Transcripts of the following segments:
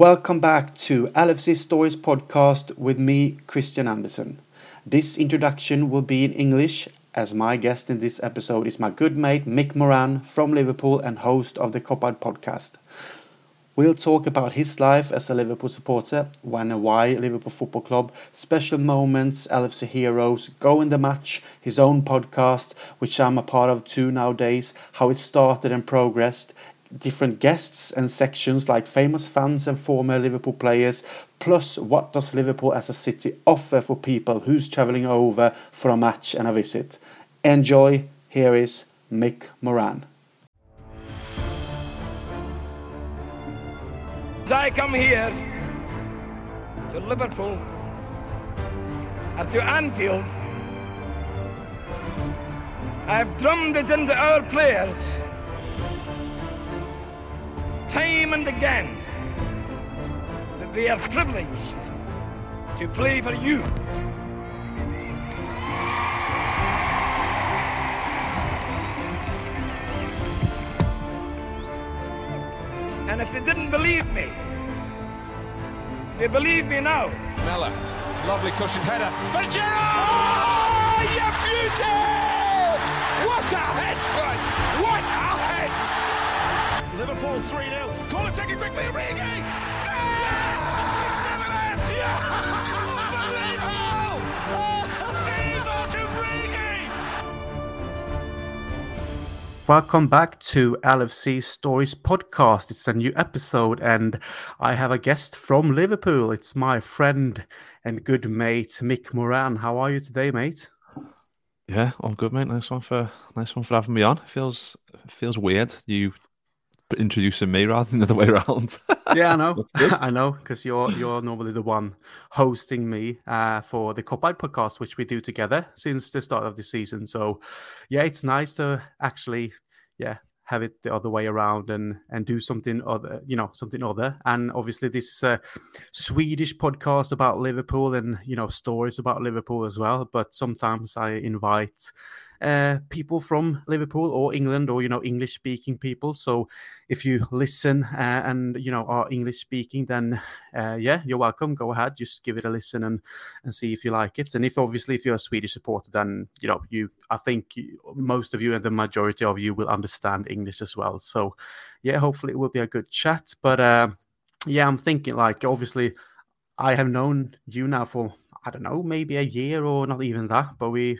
Welcome back to LFC Stories podcast with me, Christian Anderson. This introduction will be in English, as my guest in this episode is my good mate Mick Moran from Liverpool and host of the Kopite podcast. We'll talk about his life as a Liverpool supporter, when and why Liverpool Football Club, special moments, LFC heroes, go in the match, his own podcast, which I'm a part of too nowadays, how it started and progressed, different guests and sections like famous fans and former Liverpool players, plus what does Liverpool as a city offer for people who's travelling over for a match and a visit. Enjoy, here is Mick Moran. As I come here to Liverpool or to Anfield, I've drummed it into our players time and again that they are privileged to play for you. And if they didn't believe me, they believe me now. Mella, lovely cushion header. But Gerrard! Oh, you beauty! What a head, son! What a head! 3 0. Corner taken quickly, Origi! Yeah! Unbelievable! Divock Origi! Welcome back to LFC Stories podcast. It's a new episode, and I have a guest from Liverpool. It's my friend and good mate Mick Moran. How are you today, mate? Yeah, all good, mate. Nice one for nice one for having me on. feels feels weird you introducing me rather than the other way around. Yeah, I know. I know because you're you're normally the one hosting me uh, for the Kopite podcast, which we do together since the start of the season. So, yeah, it's nice to actually, yeah, have it the other way around and and do something other, you know, something other. And obviously, this is a Swedish podcast about Liverpool and you know stories about Liverpool as well. But sometimes I invite uh, people from Liverpool or England or you know English speaking people. So if you listen uh, and you know are English speaking, then uh, yeah, you're welcome. Go ahead, just give it a listen and and see if you like it. And if obviously if you're a Swedish supporter, then you know you I think you, most of you and the majority of you will understand English as well. So yeah, hopefully it will be a good chat. But uh, yeah, I'm thinking like obviously I have known you now for I don't know maybe a year or not even that, but we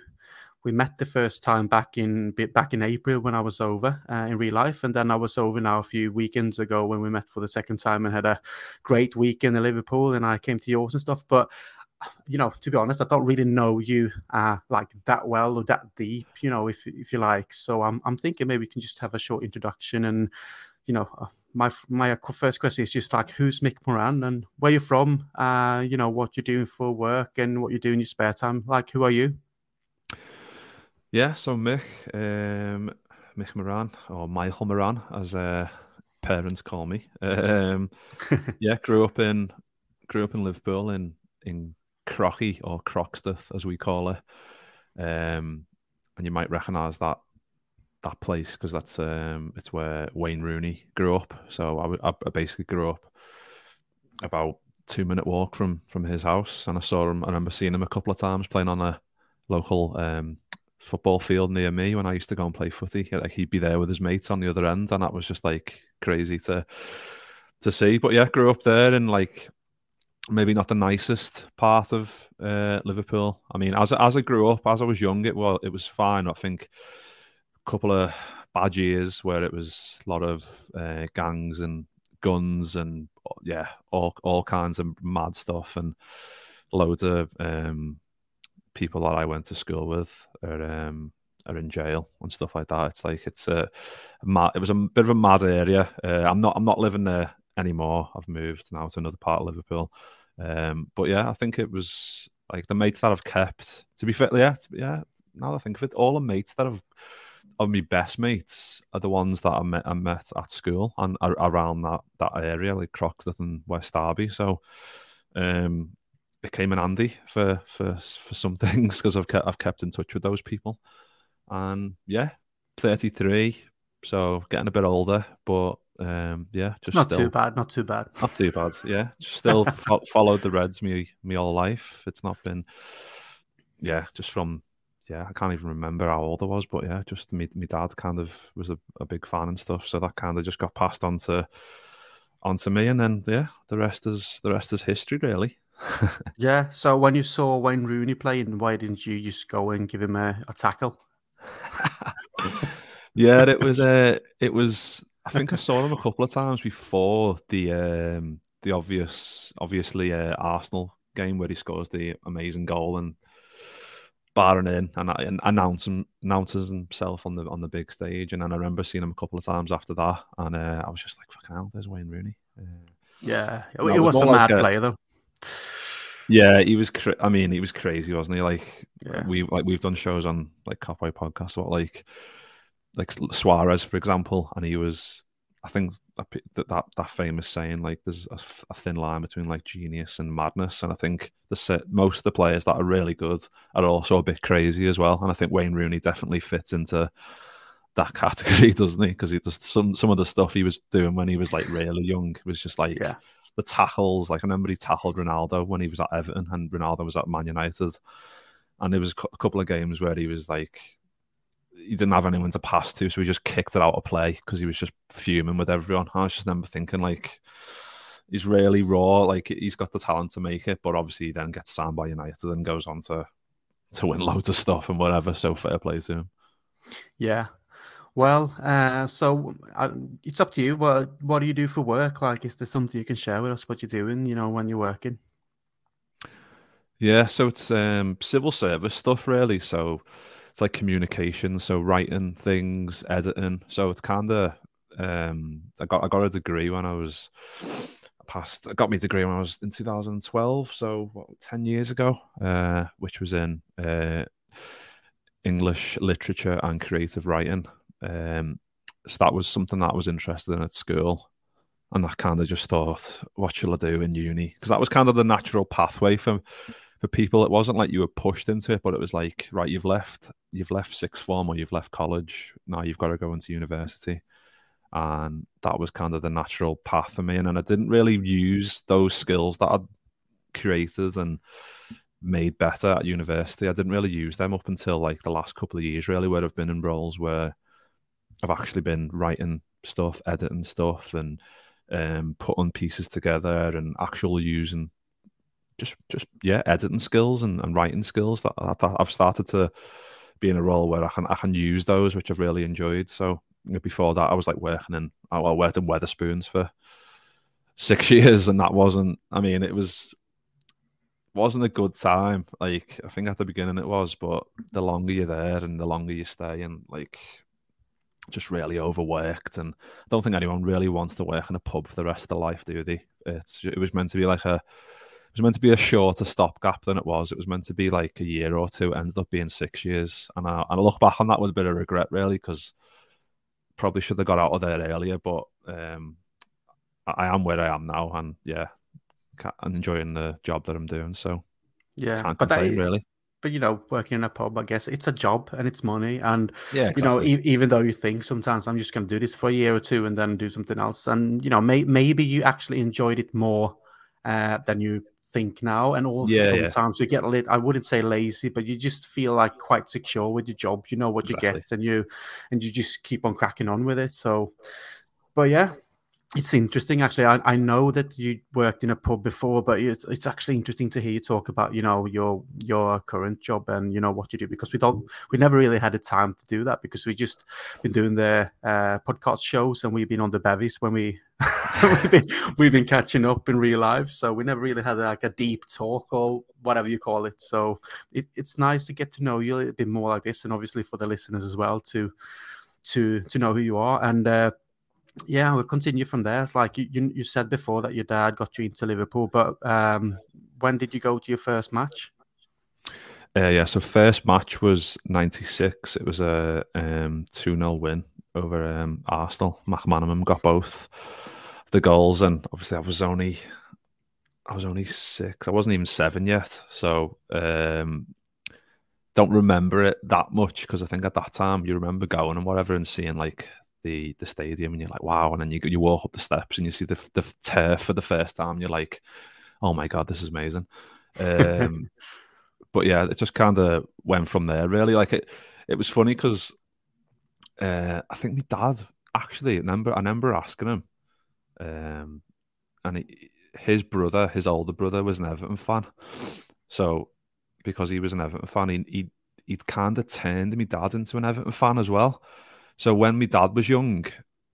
we met the first time back in back in April when I was over uh, in real life, and then I was over now a few weekends ago when we met for the second time and had a great weekend in Liverpool, and I came to yours and stuff. But you know, to be honest, I don't really know you uh, like that well or that deep, you know, if if you like. So I'm I'm thinking maybe we can just have a short introduction and you know. Uh, my my first question is just like who's Mick Moran and where you're from, uh, you know what you're doing for work and what you do in your spare time. Like, who are you? Yeah, so Mick, um, Mick Moran, or Michael Moran, as uh, parents call me. Um, yeah, grew up in grew up in Liverpool in in Crocky or Croxteth as we call it, um, and you might recognise that that place because that's um, it's where Wayne Rooney grew up. So I, I basically grew up about two minute walk from from his house, and I saw him. I remember seeing him a couple of times playing on a local um, football field near me when I used to go and play footy. Like he'd be there with his mates on the other end, and that was just like crazy to to see. But yeah, grew up there in like maybe not the nicest part of uh, Liverpool. I mean, as as I grew up, as I was young, it well, it was fine. I think a couple of bad years where it was a lot of uh, gangs and guns and yeah, all all kinds of mad stuff and loads of um, people that I went to school with are um, are in jail and stuff like that. It's like it's a mad, it was a bit of a mad area. Uh, I'm not I'm not living there anymore. I've moved now to another part of Liverpool. Um, but yeah, I think it was like the mates that I've kept. To be fair, yeah, yeah. Now I think of it, all the mates that have of my best mates are the ones that I met I met at school and around that that area, like Croxteth and West Derby. So um, it came in handy for for for some things because I've kept I've kept in touch with those people, and yeah, thirty three, so getting a bit older, but um, yeah, just not still, too bad. Not too bad. Not too bad. Yeah, just still fo- followed the Reds me me all life. It's not been, yeah, just from yeah, I can't even remember how old I was, but yeah, just me, my dad kind of was a, a big fan and stuff, so that kind of just got passed on to onto me, and then yeah, the rest is the rest is history, really. yeah. So when you saw Wayne Rooney playing, why didn't you just go and give him a, a tackle? yeah, it was. Uh, it was. I think I saw him a couple of times before the um, the obvious, obviously uh, Arsenal game where he scores the amazing goal and barring in and, and announce him, announces himself on the on the big stage. And then I remember seeing him a couple of times after that, and uh, I was just like, "Fucking hell, there's Wayne Rooney." Uh, yeah, it, it was a mad like player though. Yeah, he was. Cra- I mean, he was crazy, wasn't he? Like yeah. we like we've done shows on like Kopite podcasts about like like Suarez, for example, and he was. I think that that, that famous saying, like, there's a, a, thin line between like genius and madness, and I think the most of the players that are really good are also a bit crazy as well. And I think Wayne Rooney definitely fits into that category, doesn't he? Because he just some some of the stuff he was doing when he was like really young was just like yeah. The tackles. Like I remember he tackled Ronaldo when he was at Everton, and Ronaldo was at Man United, and there was a couple of games where he was like he didn't have anyone to pass to, so he just kicked it out of play because he was just fuming with everyone. I was just never thinking like he's really raw, like he's got the talent to make it, but obviously he then gets signed by United and goes on to to win loads of stuff and whatever. So fair play to him. Yeah. Well, uh, so it's up to you. What what do you do for work? Like, is there something you can share with us? What you're doing? You know, when you're working. Yeah, so it's um, civil service stuff, really. So it's like communication, so writing things, editing. So it's kind of um, I got I got a degree when I was past. I got my degree when I was in 2012, so what, 10 years ago, uh, which was in uh, English literature and creative writing. Um, so that was something that I was interested in at school. And I kind of just thought, what shall I do in uni? Because that was kind of the natural pathway for for people. It wasn't like you were pushed into it, but it was like, right, you've left, you've left sixth form or you've left college. Now you've got to go into university, and that was kind of the natural path for me. And then I didn't really use those skills that I'd created and made better at university. I didn't really use them up until like the last couple of years, really, where I've been in roles where I've actually been writing stuff, editing stuff, and um, putting pieces together and actually using just just yeah editing skills and, and writing skills that, that, I've started to be in a role where I can I can use those which I've really enjoyed. So before that I was like working in I worked in Wetherspoons for six years and that wasn't I mean it was wasn't a good time. Like I think at the beginning it was, but the longer you're there and the longer you stay and like just really overworked and I don't think anyone really wants to work in a pub for the rest of their life, do they? It's it was meant to be like a it was meant to be a shorter stopgap than it was. It was meant to be like a year or two. It ended up being six years, and I, and I look back on that with a bit of regret, really, because probably should have got out of there earlier. But um, I, I am where I am now, and yeah, I'm enjoying the job that I'm doing. So yeah, can't complain, that, really but you know, working in a pub, I guess it's a job and it's money. And yeah, exactly. you know, e- even though you think sometimes I'm just going to do this for a year or two and then do something else, and you know, may- maybe you actually enjoyed it more uh, than you think now. And also yeah, sometimes yeah. you get a little, I wouldn't say lazy, but you just feel like quite secure with your job. You know what exactly. you get, and you and you just keep on cracking on with it. So, but yeah, it's interesting actually. I, I know that you worked in a pub before but it's, it's actually interesting to hear you talk about you know your your current job and you know what you do because we don't we never really had the time to do that because we just been doing the uh, podcast shows and we've been on the bevies when we we've, been, we've been catching up in real life. So we never really had like a deep talk or whatever you call it. So it, it's nice to get to know you a little bit more like this and obviously for the listeners as well to to to know who you are. And uh, yeah, we'll continue from there. It's like you, you, you said before that your dad got you into Liverpool, but um, when did you go to your first match? Uh, yeah, so first match was '96. It was a um, two 0 win over um, Arsenal. McManaman got both the goals, and obviously I was only I was only six. I wasn't even seven yet, so um, don't remember it that much because I think at that time you remember going and whatever and seeing like the the stadium, and you're like, wow. And then you you walk up the steps and you see the the turf for the first time. You're like, oh my god, this is amazing. Um, but yeah, it just kind of went from there. Really, like it. It was funny because uh, I think my dad actually. I remember I remember asking him, um, and he, his brother, his older brother, was an Everton fan. So because he was an Everton fan, he, he he'd kind of turned my dad into an Everton fan as well. So when my dad was young,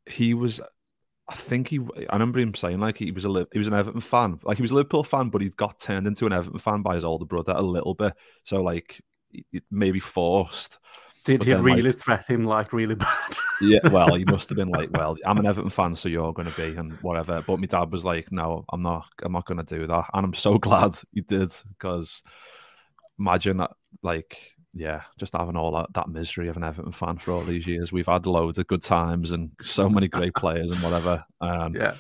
he was, I think he, I remember him saying like he was a he was an Everton fan, like he was a Liverpool fan, but he got turned into an Everton fan by his older brother a little bit. So like maybe forced. Did he then, really like, threaten him like really bad? yeah, well, he must have been like, "Well, I'm an Everton fan, so you're going to be," and whatever. But my dad was like, "No, I'm not. I'm not going to do that," and I'm so glad he did because imagine that, like, yeah, just having all that, that misery of an Everton fan for all these years. We've had loads of good times and so many great players and whatever. Um, yeah.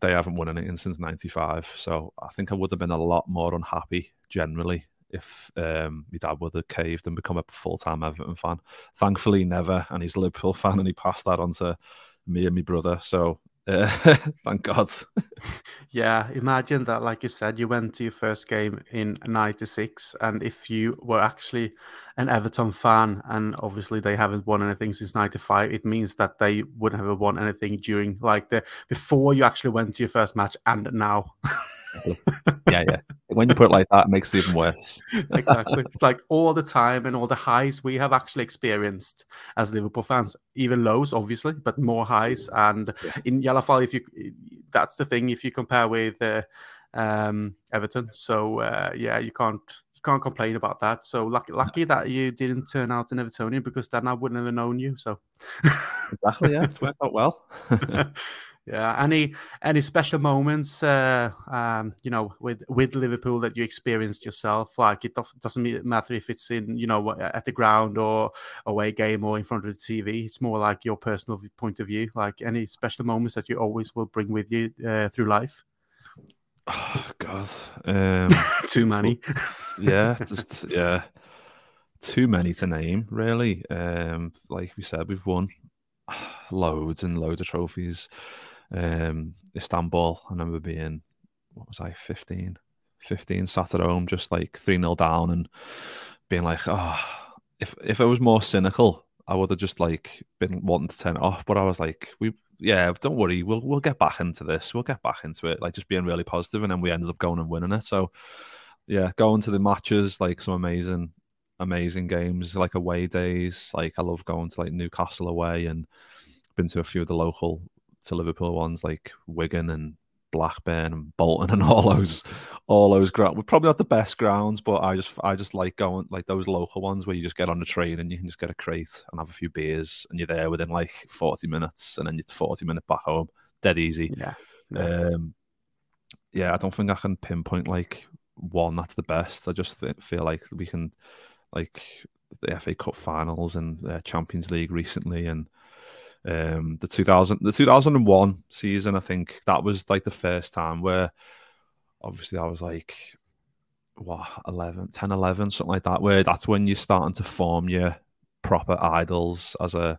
They haven't won anything since 95. So I think I would have been a lot more unhappy generally if um, my dad would have caved and become a full time Everton fan. Thankfully, never. And he's a Liverpool fan and he passed that on to me and my brother. So thank God. yeah, imagine that, like you said, you went to your first game in 96. And if you were actually an Everton fan, and obviously they haven't won anything since 95, it means that they wouldn't have won anything during, like, the before you actually went to your first match and now. yeah, yeah. When you put it like that, it makes it even worse. exactly. It's like all the time and all the highs we have actually experienced as Liverpool fans, even lows, obviously, but more highs. And in Yellowfall, if you that's the thing, if you compare with uh, um, Everton, so uh, yeah, you can't you can't complain about that. So lucky, lucky that you didn't turn out an Evertonian because then I wouldn't have known you. So exactly, yeah, it's worked out well. Yeah. Any any special moments, uh, um, you know, with with Liverpool that you experienced yourself? Like it doesn't matter if it's in, you know, at the ground or away game or in front of the TV. It's more like your personal point of view. Like any special moments that you always will bring with you uh, through life. Oh God, um, too many. yeah, just yeah, too many to name. Really, um, like we said, we've won loads and loads of trophies um, Istanbul. I remember being, what was I, 15? 15, sat at home, just like 3 0 down and being like, oh, if, if I was more cynical, I would have just like been wanting to turn it off. But I was like, we, yeah, don't worry, we'll we'll get back into this. We'll get back into it. Like just being really positive, and then we ended up going and winning it. So, yeah, going to the matches, like some amazing, amazing games, like away days. Like I love going to like Newcastle away, and been to a few of the local to Liverpool ones like Wigan and Blackburn and Bolton and all those all those grounds. We're probably not the best grounds, but I just I just like going like those local ones where you just get on the train and you can just get a crate and have a few beers and you're there within like 40 minutes and then it's 40 minutes back home. Dead easy. Yeah. Yeah. Um, yeah, I don't think I can pinpoint like one that's the best. I just th- feel like we can like the FA Cup finals and uh, Champions League recently and um, the 2000, the 2001 season, I think that was like the first time where obviously I was like, what, 11, 10, 11, something like that, where that's when you're starting to form your proper idols as a,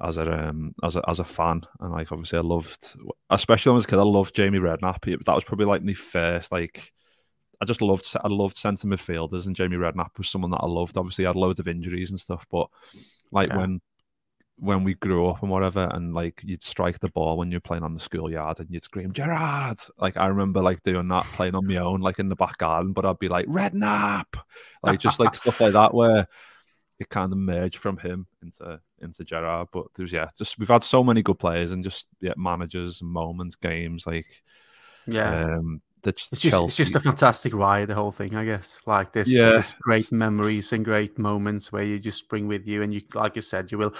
as a um, as a as a fan, and like obviously I loved, especially when I was a kid, I loved Jamie Redknapp. That was probably like my first like. I just loved I loved centre midfielders, and Jamie Redknapp was someone that I loved. Obviously, he had loads of injuries and stuff, but like yeah. when when we grew up and whatever, and like you'd strike the ball when you're playing on the schoolyard and you'd scream Gerrard. Like I remember like doing that playing on my own, like in the back garden, but I'd be like Redknapp, like just like stuff like that where it kind of merged from him into into Gerrard. But there's yeah, just we've had so many good players and just yeah, managers, moments, games, like yeah. Um, the, it's, just, it's just a fantastic ride, the whole thing, I guess. Like this, yeah. this great memories and great moments where you just bring with you, and you, like you said, you will,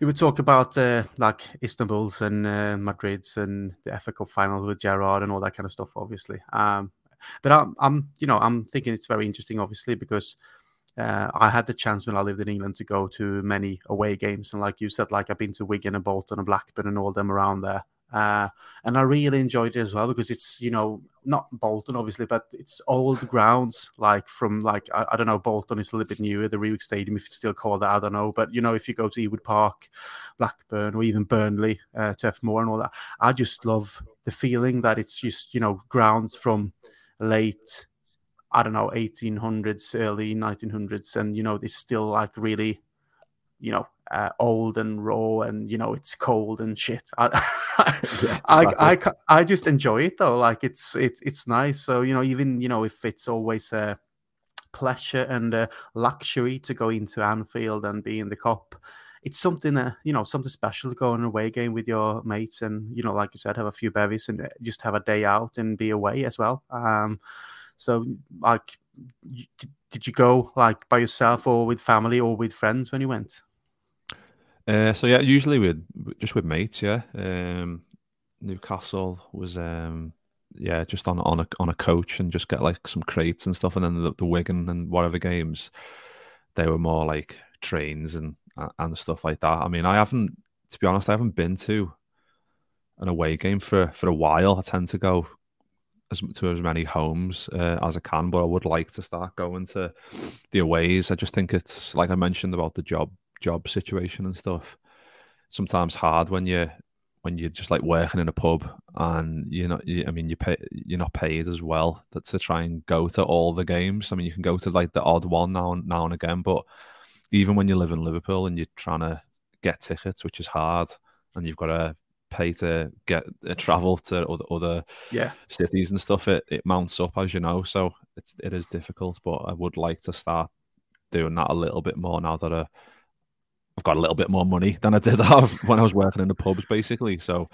you would talk about uh, like Istanbul's and uh, Madrid's and the FA Cup final with Gerrard and all that kind of stuff, obviously. Um, but I'm, I'm, you know, I'm thinking it's very interesting, obviously, because uh, I had the chance when I lived in England to go to many away games, and like you said, like I've been to Wigan and Bolton and Blackburn and all them around there. Uh, and I really enjoyed it as well because it's you know not Bolton obviously, but it's old grounds like from like I, I don't know Bolton is a little bit newer the Reebok Stadium if it's still called that I don't know, but you know if you go to Ewood Park, Blackburn or even Burnley, uh, Turf Moor and all that, I just love the feeling that it's just you know grounds from late I don't know 1800s, early 1900s, and you know it's still like really you know uh, old and raw and you know it's cold and shit. I yeah, I, I, I, I just enjoy it though like it's it's it's nice. So you know even you know if it's always a pleasure and a luxury to go into anfield and be in the Kop it's something that you know something special to go on an away game with your mates and you know like you said have a few bevies and uh, just have a day out and be away as well. Um so like did you go like by yourself or with family or with friends when you went uh, so yeah, usually with just with mates. Yeah, um, Newcastle was um, yeah just on on a on a coach and just get like some crates and stuff, and then the, the Wigan and whatever games, they were more like trains and and stuff like that. I mean, I haven't to be honest, I haven't been to an away game for for a while. I tend to go as to as many homes uh, as I can, but I would like to start going to the aways. I just think it's like I mentioned about the job job situation and stuff. Sometimes hard when you when you're just like working in a pub and you're not you, i mean you pay you're not paid as well that to try and go to all the games i mean you can go to like the odd one now and now and again but even when you live in liverpool and you're trying to get tickets which is hard and you've got to pay to get uh, travel to other, other yeah cities and stuff it, it mounts up as you know so it's it is difficult but i would like to start doing that a little bit more now that I, I've got a little bit more money than I did have when I was working in the pubs, basically. So,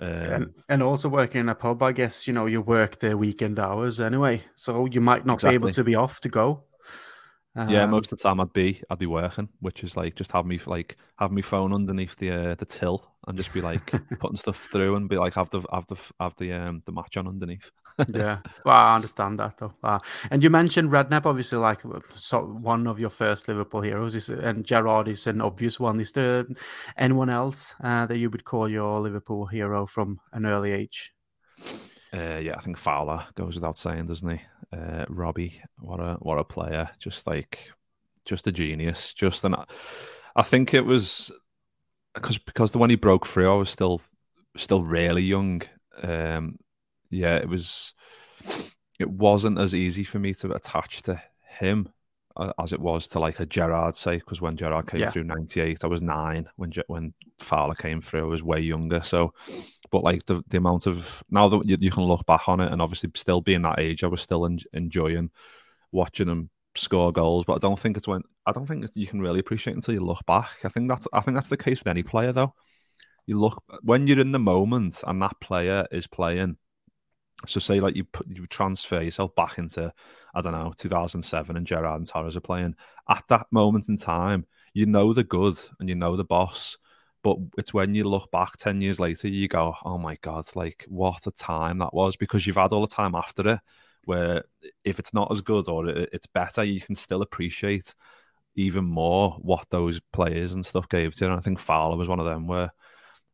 um, and, and also working in a pub, I guess you know you work the weekend hours anyway, so you might not exactly. be able to be off to go. Um, yeah, most of the time I'd be I'd be working, which is like just have me like have my phone underneath the uh, the till and just be like putting stuff through and be like have the have the have the um the match on underneath. Yeah, well, I understand that though. Uh, and you mentioned Redknapp, obviously, like so one of your first Liverpool heroes, is, and Gerrard is an obvious one. Is there anyone else uh, that you would call your Liverpool hero from an early age? Uh, yeah, I think Fowler goes without saying, doesn't he? Uh, Robbie, what a what a player! Just like, just a genius. Just an, I think it was because because the when he broke through, I was still still really young. Um, yeah, it was. It wasn't as easy for me to attach to him as it was to like a Gerrard say because when Gerrard came yeah. through '98, I was nine. When when Fowler came through, I was way younger. So, but like the the amount of now that you, you can look back on it, and obviously still being that age, I was still en- enjoying watching him score goals. But I don't think it's when I don't think you can really appreciate until you look back. I think that's I think that's the case with any player though. You look when you're in the moment and that player is playing so say like you put you transfer yourself back into I don't know 2007 and Gerrard and Torres are playing at that moment in time. You know the good and you know the boss, but it's when you look back ten years later you go, oh my god, like what a time that was because you've had all the time after it where if it's not as good or it's better, you can still appreciate even more what those players and stuff gave to you. And I think Fowler was one of them where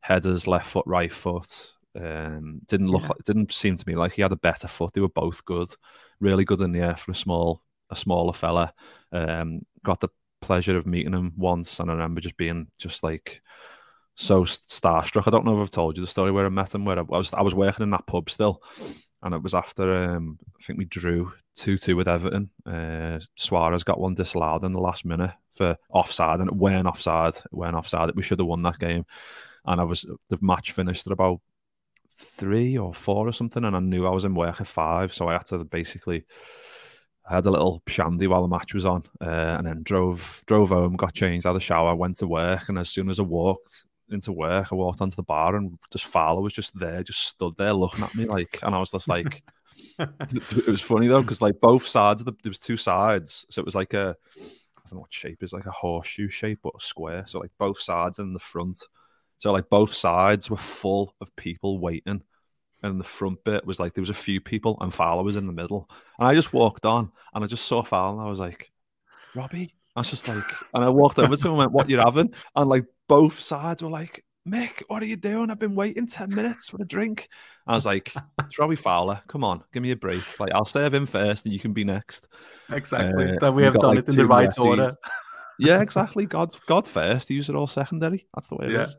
headers, left foot, right foot, um, didn't look yeah. like, didn't seem to me like he had a better foot. They were both good, really good in the air for a small, a smaller fella. Um, got the pleasure of meeting him once, and I remember just being just like so starstruck. I don't know if I've told you the story where I met him. Where I was, I was working in that pub still, and it was after um, I think we drew two two with Everton. Uh, Suarez got one disallowed in the last minute for offside, and it went offside. It went offside. We should have won that game. And I was the match finished at about three or four or something, and I knew I was in work at five, so I had to basically. I had a little shandy while the match was on, uh, and then drove drove home, got changed, had a shower, went to work, and as soon as I walked into work, I walked onto the bar, and just Fowler was just there, just stood there looking at me like, and I was just like, it was funny though because like both sides of the there was two sides, so it was like a I don't know what shape is like a horseshoe shape but a square, so like both sides and the front so like both sides were full of people waiting. And the front bit was like there was a few people and Fowler was in the middle. And I just walked on and I just saw Fowler and I was like, Robbie? I was just like, and I walked over to him and went, What you having? And like both sides were like, Mick, what are you doing? I've been waiting 10 minutes for a drink. I was like, it's Robbie Fowler. Come on, give me a break. Like, I'll serve him first and you can be next. Exactly. Uh, that we have done like it in the right order. yeah, exactly. God, God first. Use it all secondary. That's the way it yeah. is.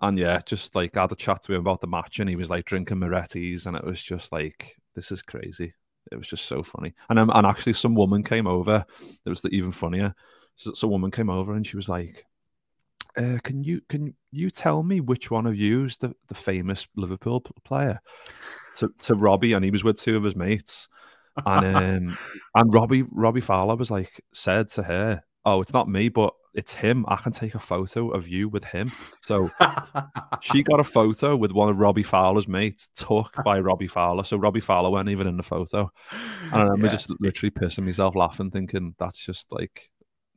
And yeah, just like I had a chat to him about the match, and he was like drinking Moretti's, and it was just like, this is crazy. It was just so funny. And um, and actually, some woman came over. It was the, even funnier. So, some woman came over, and she was like, uh, "Can you can you tell me which one of you is the, the famous Liverpool player?" To to Robbie, and he was with two of his mates. And um, and Robbie Robbie Fowler was like said to her, "Oh, it's not me, but it's him. I can take a photo of you with him. So she got a photo with one of Robbie Fowler's mates, took by Robbie Fowler. So Robbie Fowler weren't even in the photo. And I remember yeah. just literally pissing myself laughing, thinking that's just like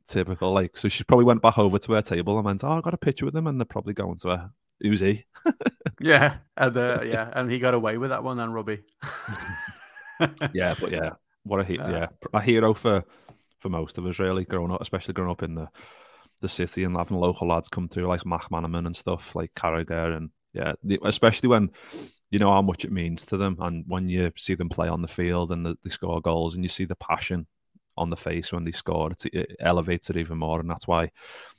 typical. Like, so she probably went back over to her table and went, "Oh, I got a picture with him," and they're probably going to her. Who's he? yeah, and uh, yeah, and he got away with that one, then Robbie. yeah, but yeah, what a he- uh, yeah, a hero for for most of us, really, growing up, especially growing up in the the city and having local lads come through like McManaman and stuff like Carragher and yeah, especially when you know how much it means to them. And when you see them play on the field and the, they score goals and you see the passion on the face when they score, it, it elevates it even more, and that's why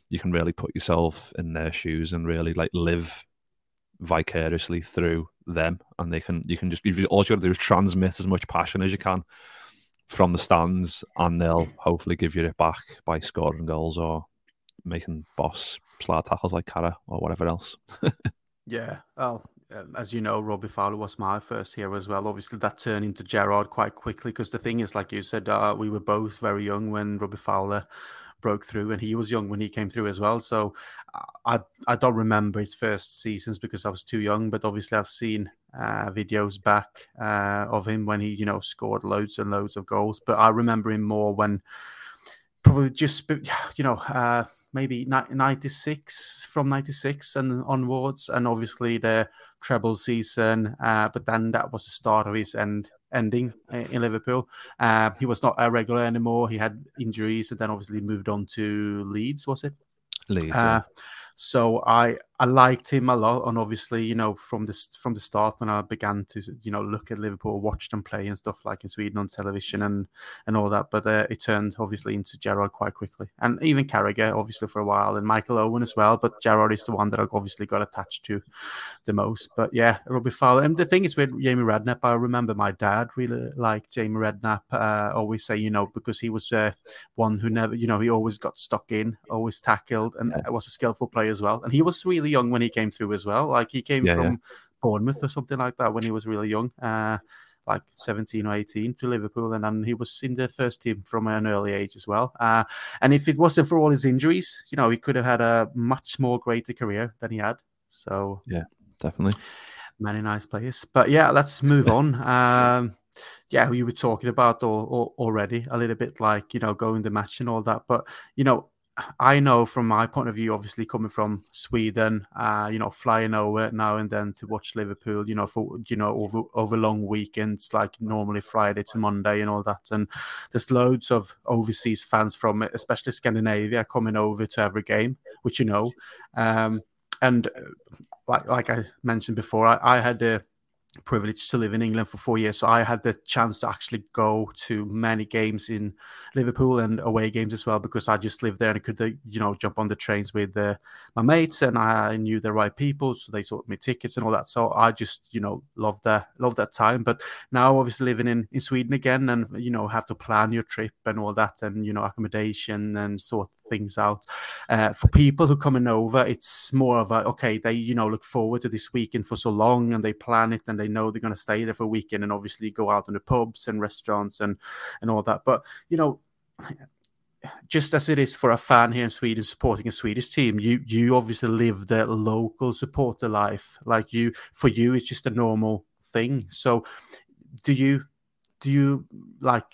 you can really put yourself in their shoes and really like live vicariously through them, and they can you can just all you got to do is transmit as much passion as you can from the stands, and they'll hopefully give you it back by scoring goals or making boss slide tackles like Carra or whatever else. yeah, well, um, as you know, Robbie Fowler was my first hero as well. Obviously, that turned into Gerrard quite quickly because the thing is, like you said, uh, we were both very young when Robbie Fowler broke through, and he was young when he came through as well. So I I don't remember his first seasons because I was too young, but obviously I've seen uh, videos back uh, of him when he you know scored loads and loads of goals. But I remember him more when probably just you know uh, maybe 96 from 96 and onwards and obviously the treble season uh, but then that was the start of his end ending in liverpool. Uh, he was not a regular anymore. He had injuries and then obviously moved on to leeds was it? Leeds uh, yeah. so i I liked him a lot, and obviously, you know, from the from the start when I began to, you know, look at Liverpool, watch them play and stuff like in Sweden on television and and all that. But uh, it turned obviously into Gerrard quite quickly, and even Carragher obviously for a while, and Michael Owen as well. But Gerrard is the one that I obviously got attached to the most. But yeah, Robbie Fowler. And the thing is with Jamie Redknapp, I remember my dad really liked Jamie Redknapp. Uh, always say, you know, because he was uh, one who never, you know, he always got stuck in, always tackled, and was a skillful player as well. And he was really young when he came through as well. Like he came yeah, from yeah. Bournemouth or something like that when he was really young, uh, like 17 or 18 to Liverpool. And then he was in the first team from an early age as well. Uh, and if it wasn't for all his injuries, you know, he could have had a much more greater career than he had. So, yeah, definitely. Many nice players. But yeah, let's move on. Um, yeah, you were talking about all, all, already a little bit like, you know, going the match and all that. But, you know, I know from my point of view, obviously coming from Sweden, uh, you know, flying over now and then to watch Liverpool, you know, for you know over over long weekends like normally Friday to Monday and all that, and there's loads of overseas fans from especially Scandinavia coming over to every game, which you know, um, and uh, like like I mentioned before, I, I had the privileged to live in England for four years, so I had the chance to actually go to many games in Liverpool and away games as well because I just lived there and I could, uh, you know, jump on the trains with uh, my mates and I knew the right people, so they sold me tickets and all that. So I just, you know, loved that, loved that time. But now, obviously, living in in Sweden again, and you know, have to plan your trip and all that, and you know, accommodation and sort things out. Uh, for people who coming over, it's more of a okay, they you know look forward to this weekend for so long and they plan it and they know they're going to stay there for a weekend and obviously go out in the pubs and restaurants and and all that. But you know just as it is for a fan here in Sweden supporting a Swedish team, you you obviously live the local supporter life. Like you, for you, it's just a normal thing. So, do you do you like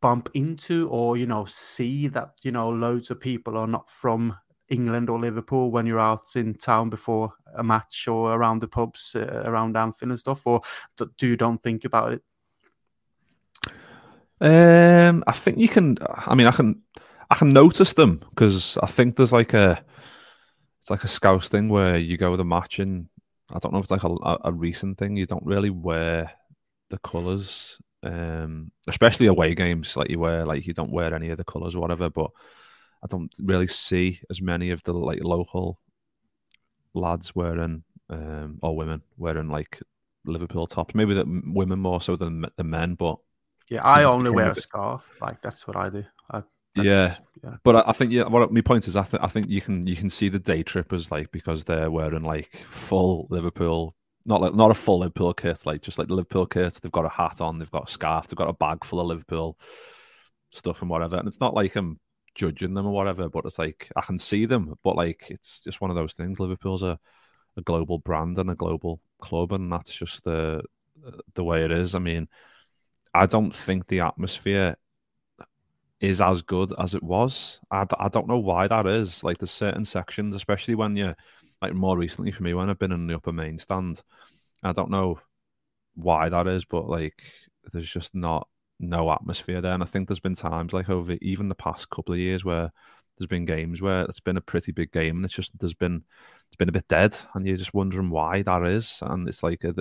bump into or you know see that you know loads of people are not from England or Liverpool when you're out in town before a match or around the pubs uh, around Anfield and stuff, or do you don't think about it? Um, I think you can. I mean, I can. I can notice them because I think there's like a. it's like a Scouse thing where you go to the match and I don't know if it's like a, a recent thing. You don't really wear the colours, um, especially away games. Like you wear, like you don't wear any of the colours or whatever. But I don't really see as many of the like local lads wearing um, or women wearing like Liverpool tops. Maybe the women more so than the men, but yeah, I only wear a scarf. Like that's what I do. I, yeah. yeah, but I, I, think yeah. What my point is, I think I think you can you can see the day trippers like because they're wearing like full Liverpool, not like not a full Liverpool kit, like just like the Liverpool kit. They've got a hat on, they've got a scarf, they've got a bag full of Liverpool stuff and whatever. And it's not like I'm judging them or whatever, but it's like I can see them, but like it's just one of those things. Liverpool's a, a global brand and a global club, and that's just the the way it is. I mean, I don't think the atmosphere is as good as it was. I, I don't know why that is. Like there's certain sections, especially when you like more recently for me when I've been in the upper main stand. I don't know why that is, but like there's just not no atmosphere there. And I think there's been times like over even the past couple of years where there's been games where it's been a pretty big game and it's just there's been it's been a bit dead and you're just wondering why that is. And it's like uh,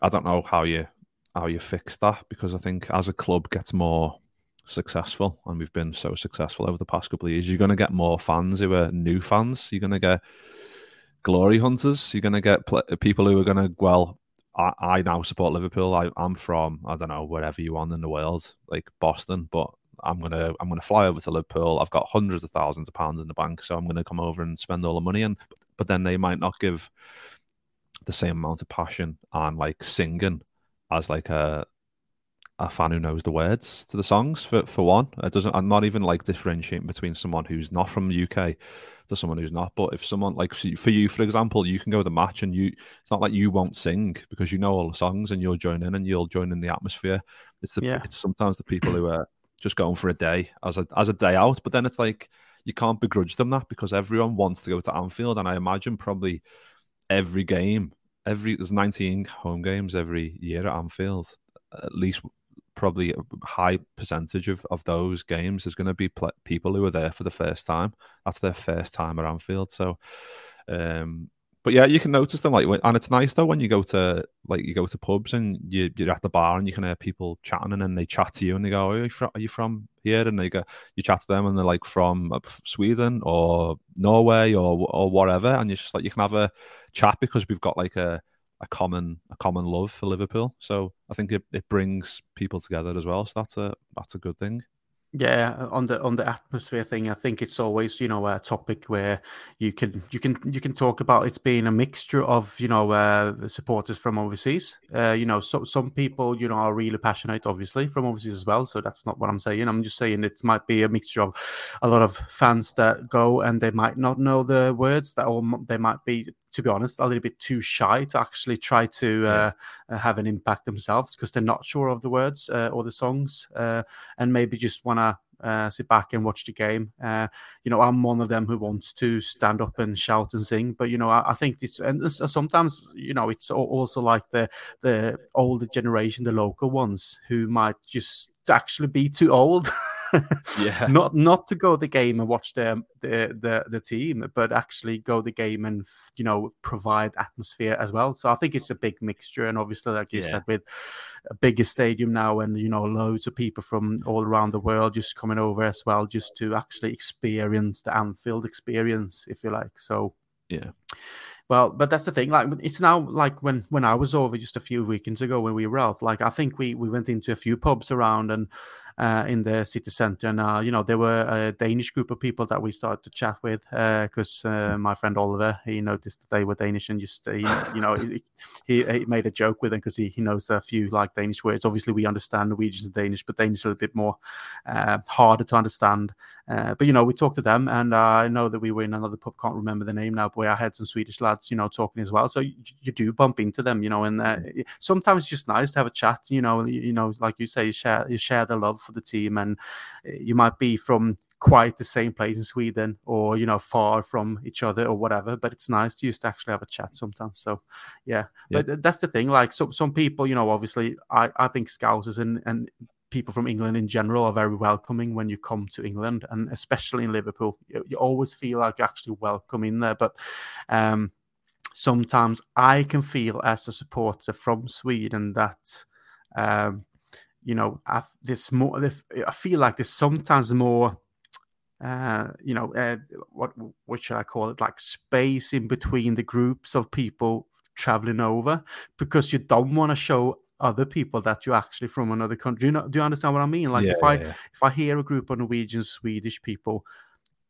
i don't know how you how you fix that because I think as a club gets more successful and we've been so successful over the past couple of years, you're going to get more fans who are new fans. You're going to get glory hunters. You're going to get pl- people who are going to well. I, I now support Liverpool. I, I'm from I don't know wherever you want in the world, like Boston, but I'm gonna I'm gonna fly over to Liverpool. I've got hundreds of thousands of pounds in the bank, so I'm gonna come over and spend all the money. And but then they might not give the same amount of passion and like singing as like a a fan who knows the words to the songs for for one. It doesn't. I'm not even like differentiating between someone who's not from the UK to someone who's not. But if someone like for you, for example, you can go to the match and you, it's not like you won't sing because you know all the songs and you'll join in and you'll join in the atmosphere. It's the yeah. it's sometimes the people who are just going for a day as a as a day out. But then it's like you can't begrudge them that because everyone wants to go to Anfield, and I imagine probably every game every there's 19 home games every year at Anfield. At least probably a high percentage of, of those games is going to be pl- people who are there for the first time. That's their first time at Anfield. So, um, but yeah, you can notice them like, and it's nice though when you go to like you go to pubs and you, you're at the bar and you can hear people chatting and then they chat to you and they go, "Are you from, are you from here?" And they go, you chat to them and they're like from uh, Sweden or Norway or or whatever, and you're just like you can have a chat because we've got like a a common a common love for Liverpool. So I think it, it brings people together as well. So that's a that's a good thing. Yeah, on the on the atmosphere thing, I think it's always you know a topic where you can you can you can talk about it being a mixture of you know uh, supporters from overseas. Uh, you know, so some people you know are really passionate, obviously from overseas as well. So that's not what I'm saying. I'm just saying it might be a mixture of a lot of fans that go and they might not know the words that, or they might be to be honest, a little bit too shy to actually try to uh, uh, have an impact themselves because they're not sure of the words uh, or the songs, uh, and maybe just want to uh, sit back and watch the game. Uh, you know, I'm one of them who wants to stand up and shout and sing, but you know, I, I think it's and it's, sometimes you know it's also like the the older generation, the local ones who might just actually be too old. yeah. Not not to go the game and watch the, the the the team, but actually go the game and you know provide atmosphere as well. So I think it's a big mixture, and obviously, like you yeah. said, with a bigger stadium now, and you know loads of people from all around the world just coming over as well, just to actually experience the Anfield experience, if you like. So yeah. Well, but that's the thing. Like, it's now like when when I was over just a few weekends ago when we were out. Like, I think we we went into a few pubs around and uh, in the city center. And, uh, you know, there were a Danish group of people that we started to chat with because uh, uh, my friend Oliver, he noticed that they were Danish and just, he, you know, he, he, he, made a joke with them because he, he knows a few like Danish words. Obviously, we understand Norwegian and Danish, but Danish is a little bit more uh, harder to understand. Uh, but, you know, we talked to them and I know that we were in another pub, can't remember the name now, but I had some Swedish lads, you know, talking as well. So you, you do bump into them, you know, and sometimes it's just nice to have a chat, you know, you, you know, like you say, you share, you share the love for the team, and eh, you might be from quite the same place in Sweden or you know far from each other or whatever but it's nice to just actually have a chat sometimes so yeah, yeah. but that's the thing like so, some people you know obviously I, I think Scousers and and people from England in general are very welcoming when you come to England, and especially in Liverpool, you, you always feel like you're actually welcome in there. But um, sometimes I can feel as a supporter from Sweden that. Um, you know, I, this more. I feel like there's sometimes more uh, you know, uh, what what should I call it? Like space in between the groups of people traveling over, because you don't want to show other people that you're actually from another country. You know, do you understand what I mean? Like Yeah, if I yeah, yeah. if I hear a group of Norwegian, Swedish people,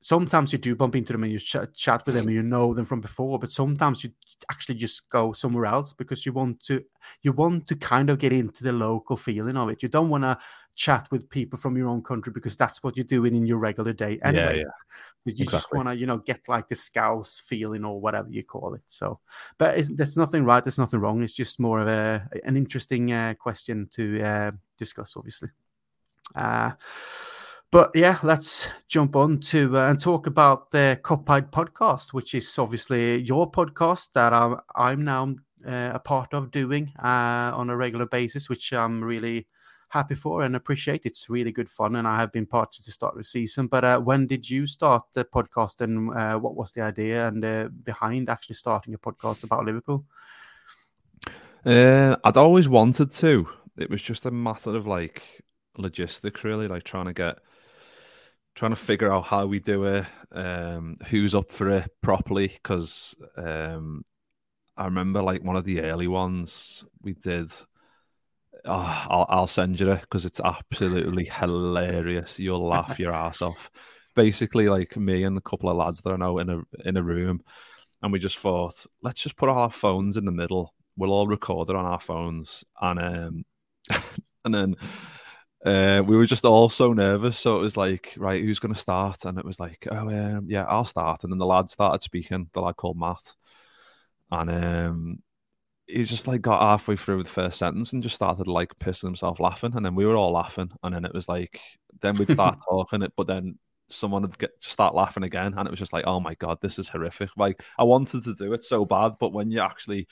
sometimes you do bump into them and you ch- chat with them and you know them from before, but sometimes you actually just go somewhere else because you want to you want to kind of get into the local feeling of it. You don't want to chat with people from your own country because that's what you're doing in your regular day anyway. yeah. yeah. So you just want to, you know, get like the scouse feeling or whatever you call it. So, but there's nothing right, there's nothing wrong. It's just more of a an interesting uh, question to uh, discuss, obviously. Uh, but yeah, let's jump on to uh, and talk about the Kopite podcast, which is obviously your podcast that I'm, I'm now uh, a part of doing uh, on a regular basis, which I'm really happy for and appreciate. It's really good fun, and I have been part of the start of the season. But uh, when did you start the podcast, and uh, what was the idea and uh, behind actually starting a podcast about Liverpool? Uh, I'd always wanted to. It was just a matter of like logistics, really, like trying to get, trying to figure out how we do it, um, who's up for it properly. Because um, I remember like one of the early ones we did. Oh, I'll, I'll send you it because it's absolutely hilarious. You'll laugh your ass off. Basically, like me and a couple of lads that I know in a in a room, and we just thought, let's just put all our phones in the middle. We'll all record it on our phones, and um, and then uh, we were just all so nervous. So it was like, right, who's going to start? And it was like, oh um, yeah, I'll start. And then the lad started speaking. The lad called Matt, and um, he just like got halfway through the first sentence and just started like pissing himself laughing. And then we were all laughing. And then it was like, then we'd start talking it, but then someone would get start laughing again, and it was just like, oh my god, this is horrific. Like I wanted to do it so bad, but when you actually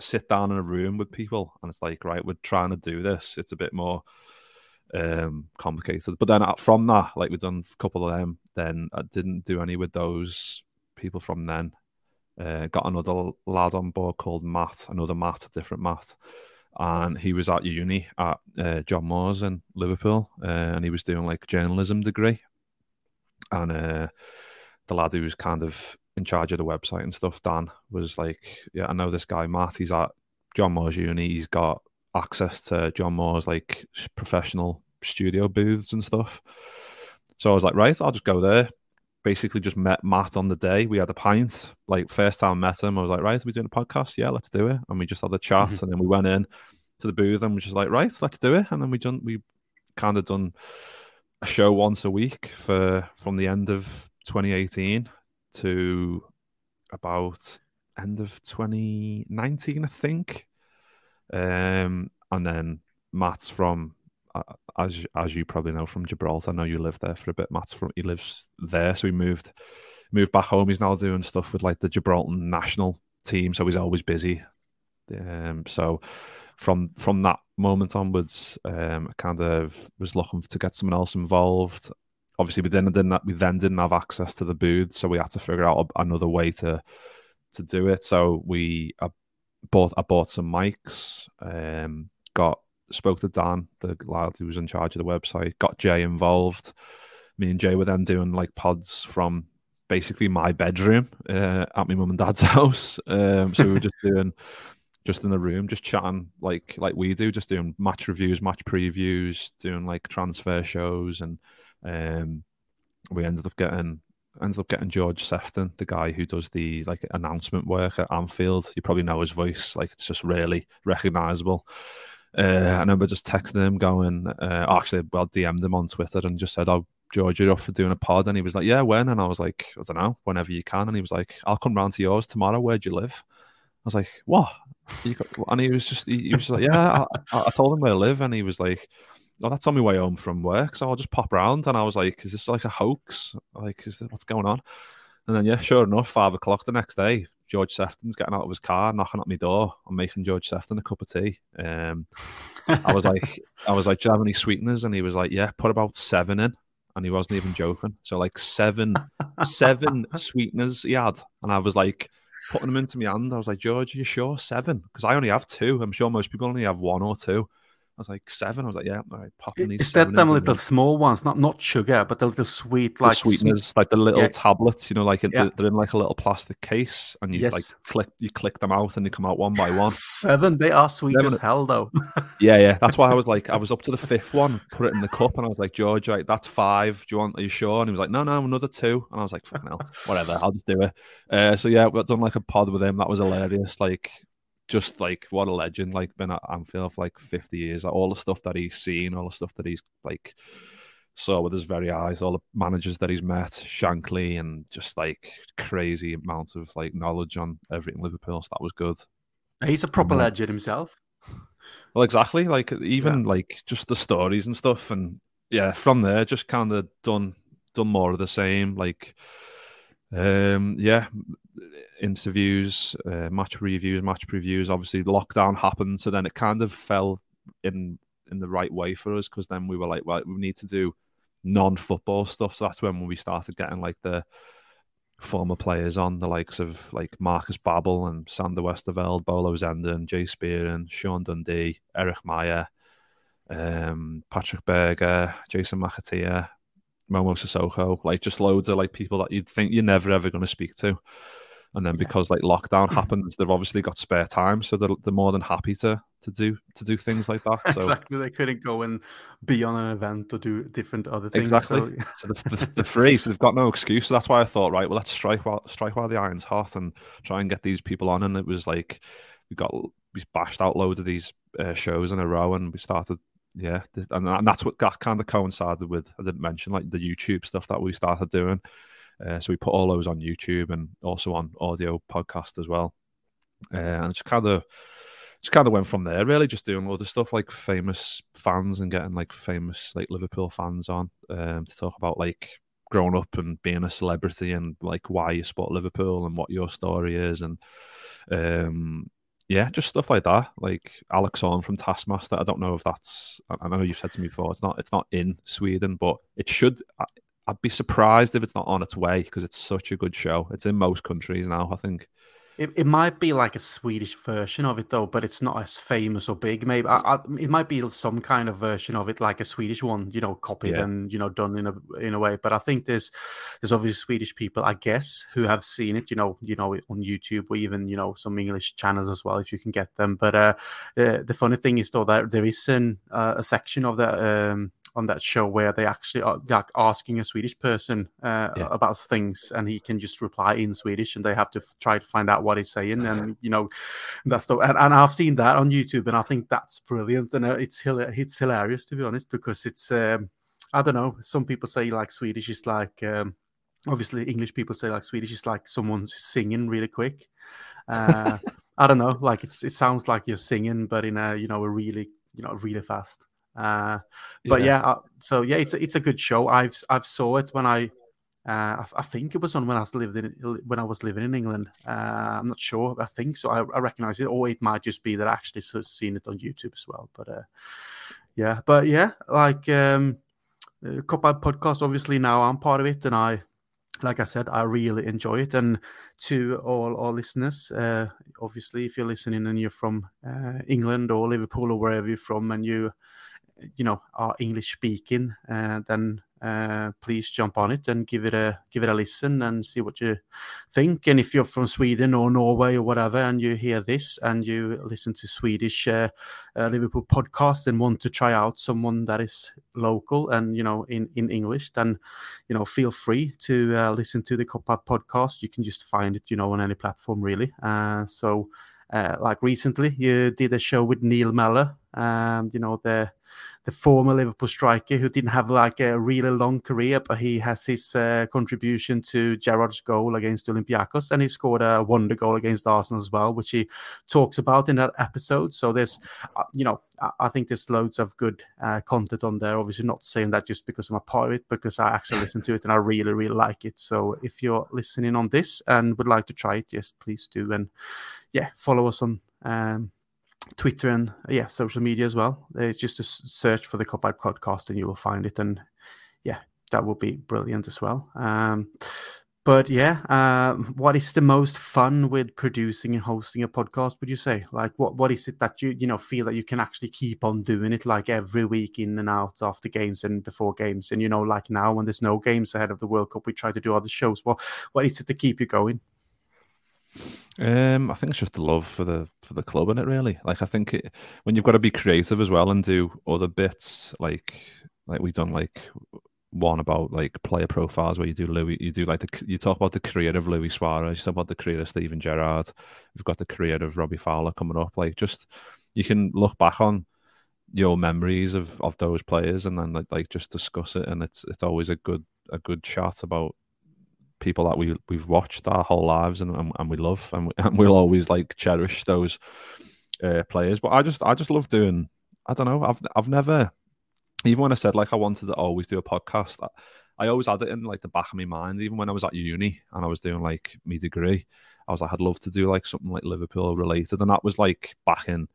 sit down in a room with people and it's like, right, we're trying to do this, it's a bit more um complicated. But then uh, from that, like we've done a couple of them, then I didn't do any with those people from then. Uh, got another lad on board called Matt, another Matt, a different Matt, and he was at uni at uh, John Moores in Liverpool, uh, and he was doing like journalism degree. And uh, the lad who was kind of in charge of the website and stuff, Dan, was like, "Yeah, I know this guy Matt. He's at John Moores uni. He's got access to John Moores like professional studio booths and stuff." So I was like, "Right, I'll just go there." Basically, just met Matt on the day. We had a pint. Like first time I met him, I was like, "Right, are we doing a podcast? Yeah, let's do it." And we just had a chat, and then we went in to the booth and was just like, "Right, let's do it." And then we done we kind of done a show once a week for from the end of 2018 to about end of 2019 i think um and then matt's from as as you probably know from gibraltar i know you lived there for a bit matt's from he lives there so he moved moved back home he's now doing stuff with like the gibraltar national team so he's always busy um so from from that moment onwards, um, I kind of was looking to get someone else involved. Obviously, we then didn't we then didn't have access to the booth, so we had to figure out another way to to do it. So we bought I bought some mics, um, got spoke to Dan, the lad who was in charge of the website, got Jay involved. Me and Jay were then doing like pods from basically my bedroom uh, at my mum and dad's house. Um, so we were just doing just in the room, just chatting like like we do, just doing match reviews, match previews, doing like transfer shows, and um, we ended up getting ended up getting George Sefton, the guy who does the like announcement work at Anfield. You probably know his voice, like it's just really recognizable. Uh, I remember just texting him, going, uh, actually, well, DM'd him on Twitter and just said, "Oh, George, you're up for doing a pod?" And he was like, "Yeah, when?" And I was like, "I don't know, whenever you can." And he was like, "I'll come round to yours tomorrow. Where'd you live?" I was like, "What?" And he was just, he, he was just like, "Yeah." I, I told him where I live, and he was like, "Oh, that's on my way home from work, so I'll just pop round." And I was like, "Is this like a hoax? Like, is this, what's going on?" And then, yeah, sure enough, five o'clock the next day, George Sefton's getting out of his car, knocking at my door. I'm making George Sefton a cup of tea. Um, I was like, I was like, do you have any sweeteners? And he was like, yeah, put about seven in. And he wasn't even joking. So like seven, seven sweeteners he had. And I was like, putting them into my hand. I was like, George, are you sure? Seven? Because I only have two. I'm sure most people only have one or two. I was like seven. I was like, yeah, all right, popping these. Is that them little small ones? Not not sugar, but the little sweet, like the sweeteners, like the little yeah. tablets. You know, like yeah. they're in like a little plastic case, and you yes. like click, you click them out, and they come out one by one. seven. They are sweet as hell, though. yeah, yeah. That's why I was like, I was up to the fifth one, put it in the cup, and I was like, George, right, that's five. Do you want? Are you sure? And he was like, No, no, another two. And I was like, Fucking hell, whatever, I'll just do it. Uh, so yeah, we've done like a pod with him. That was hilarious. Like just like what a legend, like been at Anfield for like 50 years. Like, all the stuff that he's seen, all the stuff that he's like saw with his very eyes, all the managers that he's met, Shankly, and just like crazy amounts of like knowledge on everything Liverpool. So that was good. He's a proper legend himself. Well, exactly. Like even yeah. like just the stories and stuff, and yeah, from there, just kind of done done more of the same. Like, um, yeah, interviews, uh, match reviews, match previews. Obviously, lockdown happened, so then it kind of fell in in the right way for us because then we were like, well, we need to do non-football stuff. So that's when we started getting like the former players on, the likes of like Marcus Babbel and Sander Westerveld, Bolo Zenden, Jay Spearing, Sean Dundee, Erik Meijer, um, Patrick Berger, Jason McAteer, Momo Sissoko, like just loads of like people that you'd think you're never ever going to speak to. And then because like lockdown happens, they've obviously got spare time, so they're, they're more than happy to to do to do things like that. So exactly, they couldn't go and be on an event or do different other things. Exactly. So, so they're, they're, free, so they've got no excuse. So that's why I thought, right, well, let's strike while strike while the iron's hot and try and get these people on. And it was like we got we bashed out loads of these uh, shows in a row, and we started yeah, and that's what that kind of coincided with. I didn't mention like the YouTube stuff that we started doing. Uh, so we put all those on YouTube and also on audio podcast as well. Uh, and it's kind of just kind of went from there really just doing the stuff like famous fans and getting like famous like liverpool fans on um, to talk about like growing up and being a celebrity and like why you support liverpool and what your story is and um, yeah just stuff like that like alex on from taskmaster i don't know if that's i know you've said to me before it's not it's not in sweden but it should I'd be surprised if it's not on its way because it's such a good show. It's in most countries now, I think. It, it might be like a Swedish version of it though, but it's not as famous or big. Maybe I, I, it might be some kind of version of it, like a Swedish one, you know, copied yeah. and you know done in a in a way. But I think there's there's obviously Swedish people, I guess, who have seen it, you know, you know, on YouTube or even you know some English channels as well if you can get them. But uh, the the funny thing is though that there is an, uh, a section of that um, on that show where they actually are like asking a Swedish person uh, yeah. about things, and he can just reply in Swedish, and they have to f- try to find out what he's saying, and you know, that's the and, and, I've seen that on YouTube, and I think that's brilliant, and uh, it's it's hilarious to be honest because it's um, I don't know, some people say like Swedish is like. Um, obviously, English people say like Swedish is like someone's singing really quick. Uh, I don't know, like it's it sounds like you're singing, but in a you know a really you know really fast. Uh, but yeah, yeah uh, so yeah, it's a, it's a good show. I've I've saw it when I, uh, I, I, think it was on when I was living in when I was living in England. Uh, I'm not sure. I think so. I, I recognize it, or it might just be that I actually seen it on YouTube as well. But uh, yeah, but yeah, like um, Kopite podcast. Obviously now I'm part of it, and I like I said, I really enjoy it. And to all our listeners, uh, obviously, if you're listening and you're from uh, England or Liverpool or wherever you're from, and you you know are English speaking, uh, then uh, please jump on it and give it a give it a listen and see what you think. And if you're from Sweden or Norway or whatever, and you hear this and you listen to Swedish uh, uh, Liverpool podcast and want to try out someone that is local and you know in in English, then you know feel free to uh, listen to the Kopite podcast. You can just find it, you know, on any platform really. Uh, so. Like recently, you did a show with Neil Mellor, um, you know the the former Liverpool striker who didn't have like a really long career, but he has his uh, contribution to Gerrard's goal against Olympiacos, and he scored a wonder goal against Arsenal as well, which he talks about in that episode. So there's, uh, you know, I, I, think there's loads of good uh, content on there. Obviously, not saying that just because I'm a part of it, because I actually listen to it and I really, really like it. So if you're listening on this and would like to try it, yes, please do, and yeah, follow us on. Um, Twitter and yeah, social media as well. It's just a search for the Kopite podcast and you will find it. And yeah, that would be brilliant as well. Um, but yeah, uh, what is the most fun with producing and hosting a podcast? Would you say? Like, what what is it that you you know feel that you can actually keep on doing it like every week in and out after games and before games? And you know, like now when there's no games ahead of the World Cup, we try to do other shows. What what is it to keep you going? Um, I think it's just the love for the for the club in it, really. Like, I think it, when you've got to be creative as well and do other bits, like like we've done, like one about like player profiles where you do Louis, you do like the you talk about the career of Luis Suarez, you talk about the career of Steven Gerrard. We've got the career of Robbie Fowler coming up. Like just you can look back on your memories of of those players and then like like just discuss it, and it's it's always a good a good chat about people that we we've watched our whole lives and and, and we love and, we, and we'll always like cherish those uh, players. But I just I just love doing. I don't know. I've I've never even when I said like I wanted to always do a podcast, I, I always had it in like the back of my mind. Even when I was at uni and I was doing like my degree, I was like, I'd love to do like something like Liverpool related, and that was like back in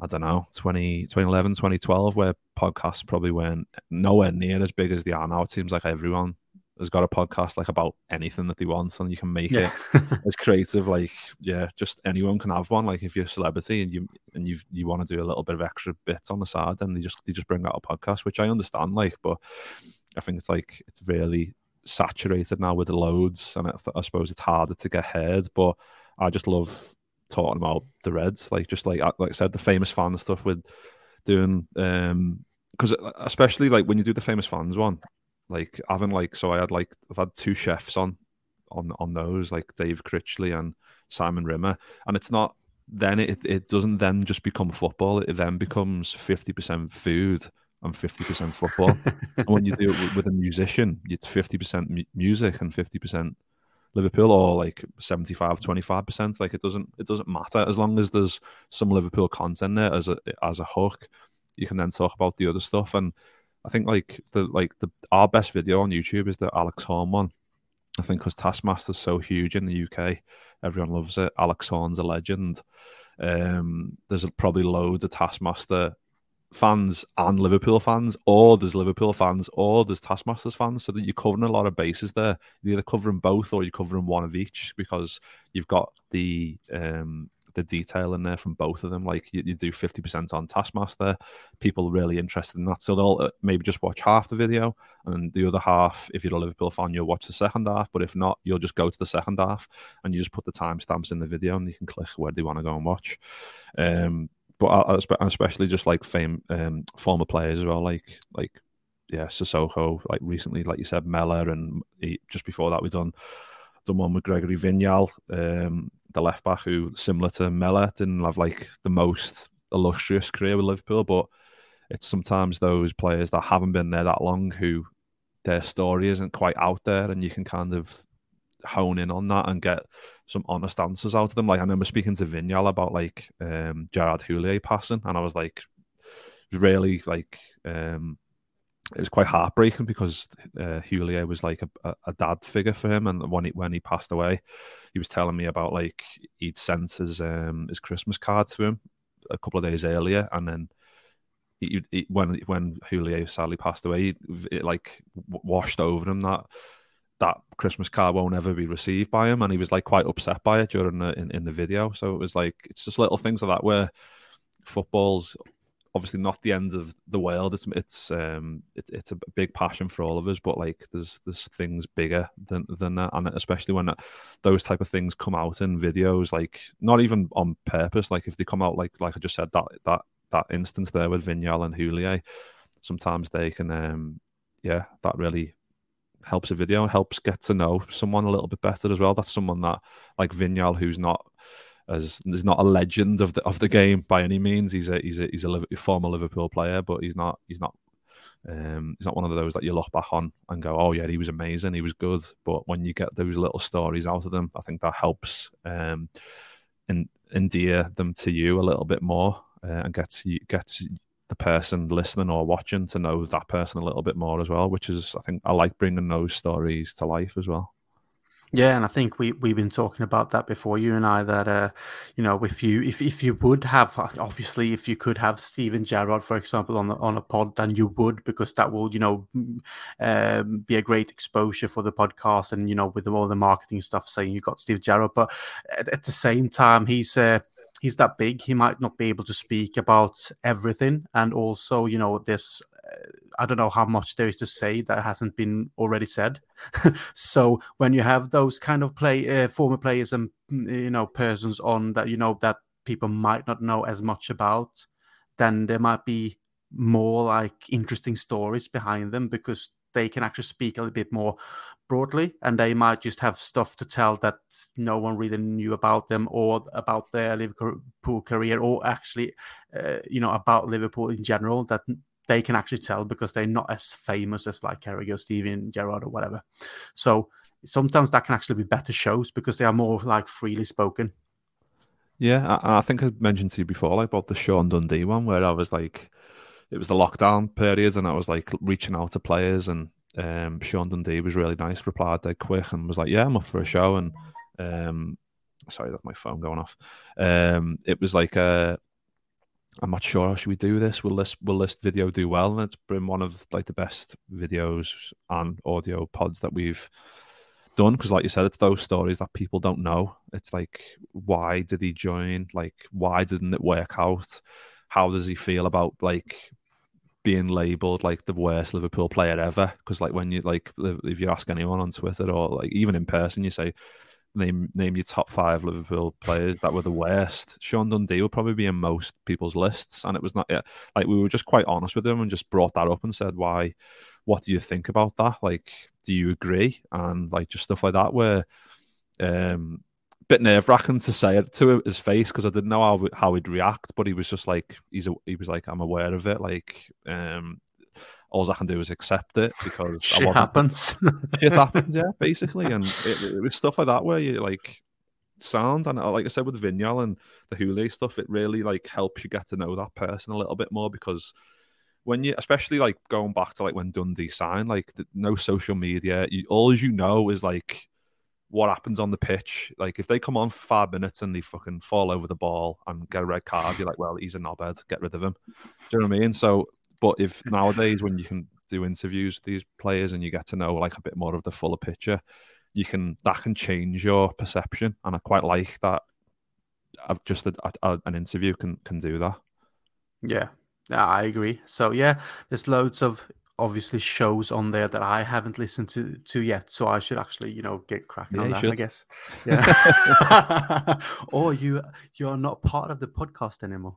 I don't know 20, 2011, 2012, where podcasts probably weren't nowhere near as big as they are now. It seems like everyone has got a podcast like about anything that they want and you can make yeah. it as creative like yeah just anyone can have one like if you're a celebrity and you and you you want to do a little bit of extra bits on the side then they just they just bring out a podcast which i understand like but i think it's like it's really saturated now with the loads and I, I suppose it's harder to get heard but i just love talking about the reds like just like like i said the famous fan stuff with doing um because especially like when you do the famous fans one like having like so I had like I've had two chefs on on on those like Dave Critchley and Simon Rimmer, and it's not then it it doesn't then just become football. It then becomes fifty percent food and fifty percent football. and when you do it with, a musician, it's fifty percent music and fifty percent Liverpool or like 75 25% like it doesn't it doesn't matter as long as there's some Liverpool content there as a as a hook you can then talk about the other stuff and I think like the like the our best video on YouTube is the Alex Horne one. I think because Taskmaster's so huge in the UK, everyone loves it. Alex Horne's a legend. Um, there's probably loads of Taskmaster fans and Liverpool fans, or there's Liverpool fans, or there's Taskmasters fans, so that you're covering a lot of bases there. You're either covering both or you're covering one of each because you've got the um, the detail in there from both of them. Like you, you do 50% on Taskmaster, people really interested in that. So they'll uh, maybe just watch half the video and the other half, if you're a Liverpool fan, you'll watch the second half. But if not, you'll just go to the second half and you just put the timestamps in the video and you can click where they want to go and watch. Um, but especially just like fame, um, former players as well, like like yeah, Sissoko, like recently, like you said, Mellor, and he, just before that, we done done one with Gregory Vignal. Um, the left back who, similar to Mellor, didn't have like the most illustrious career with Liverpool, but it's sometimes those players that haven't been there that long who their story isn't quite out there, and you can kind of hone in on that and get some honest answers out of them. Like I remember speaking to Vignal about like um, Gerard Houllier passing, and I was like, really like um, it was quite heartbreaking because uh, Houllier was like a, a, dad figure for him, and when he when he passed away, he was telling me about like he'd sent his um, his Christmas card to him a couple of days earlier, and then he, he, when when Houllier sadly passed away, it like washed over him that that Christmas card won't ever be received by him, and he was like quite upset by it during the in, in the video. So it was like it's just little things like that where football's obviously not the end of the world. It's it's um it, it's a big passion for all of us, but like there's there's things bigger than than that, and especially when those type of things come out in videos, like not even on purpose. Like if they come out like like I just said that that that instance there with Vignal and Houllier, sometimes they can um yeah that really helps a video helps get to know someone a little bit better as well. That's someone that like Vignal who's not as not a legend of the of the game by any means. He's a he's a he's a former Liverpool player, but he's not he's not um, he's not one of those that you look back on and go, "Oh yeah, he was amazing, he was good." But when you get those little stories out of them, I think that helps um, and endear them to you a little bit more uh, and gets gets the person listening or watching to know that person a little bit more as well. Which is, I think, I like bringing those stories to life as well. Yeah, and I think we we've been talking about that before, you and I. That uh, you know, if you if if you would have obviously if you could have Steven Gerrard, for example, on the, on a pod, then you would because that will you know um, be a great exposure for the podcast, and you know with all the marketing stuff saying you got Steve Gerrard, but at, at the same time he's. Uh, he's that big he might not be able to speak about everything and also you know this I don't know how much there is to say that hasn't been already said. so when you have those kind of play uh, former players and mm, you know persons on that you know that people might not know as much about, then there might be more like interesting stories behind them because they can actually speak a little bit more broadly and they might just have stuff to tell that no one really knew about them or about their liverpool career or actually uh, you know about liverpool in general that they can actually tell because they're not as famous as like Carragher, Steven Gerrard or whatever. So sometimes that can actually be better shows because they are more like freely spoken. Yeah, I, I think I mentioned to you before like about the Sean Dundee one where I was like, it was the lockdown period and I was like reaching out to players and um, Sean Dundee was really nice, replied dead quick and was like, yeah, I'm up for a show and um, sorry, that's my phone going off. Um, it was like a I'm not sure. Should we do this? Will this will this video do well? And it's been one of like the best videos and audio pods that we've done because, like you said, it's those stories that people don't know. It's like, why did he join? Like, why didn't it work out? How does he feel about like being labeled like the worst Liverpool player ever? Because like when you like if you ask anyone on Twitter or like even in person, you say name name your top five Liverpool players that were the worst. Sean Dundee will probably be in most people's lists, and it was not yet. Like we were just quite honest with him and just brought that up and said, "Why? What do you think about that? Like, do you agree?" And like just stuff like that, where um, bit nerve wracking to say it to his face because I didn't know how how he'd react, but he was just like he's a, he was like I'm aware of it. Like um, all I can do is accept it because shit happens. shit happens, yeah, basically. And it, it, was stuff like that where you like sound and uh, like I said with Vignal and the Houllier stuff, it really like helps you get to know that person a little bit more because when you, especially like going back to like when Dundee signed, like the, no social media, you, all you know is like what happens on the pitch. Like if they come on for five minutes and they fucking fall over the ball and get a red card, you're like, well, he's a knobhead, get rid of him. Do you know what I mean? So but if nowadays when you can do interviews with these players and you get to know like a bit more of the fuller picture, you can that can change your perception. And I quite like that. I've just a, a, uh, uh, an interview can can do that. Yeah, I agree. So yeah, there's loads of obviously shows on there that I haven't listened to to yet. So I should actually, you know, get cracking yeah, on that. Should. I guess. Yeah. or you you are not part of the podcast anymore.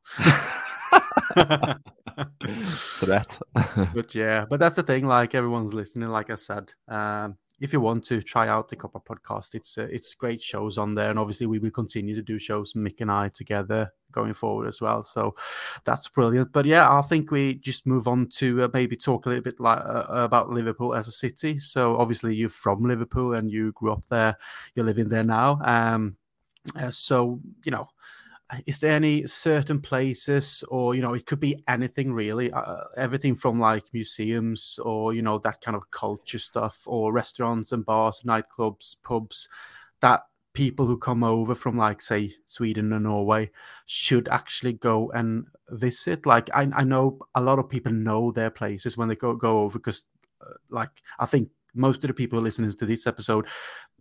Threat. but yeah, but that's the thing. Like everyone's listening. Like I said, um, if you want to try out the Kopite podcast, it's uh, it's great shows on there, and obviously we will continue to do shows, Mick and I together going forward as well. So that's brilliant. But yeah, I think we just move on to uh, maybe talk a little bit like uh, about Liverpool as a city. So obviously you're from Liverpool and you grew up there, you're living there now. Um, uh, so you know is there any certain places or you know it could be anything really uh, everything from like museums or you know that kind of culture stuff or restaurants and bars nightclubs pubs that people who come over from like say sweden or norway should actually go and visit? Like i, I know a lot of people know their places when they go, go over because uh, like i think most of the people listening to this episode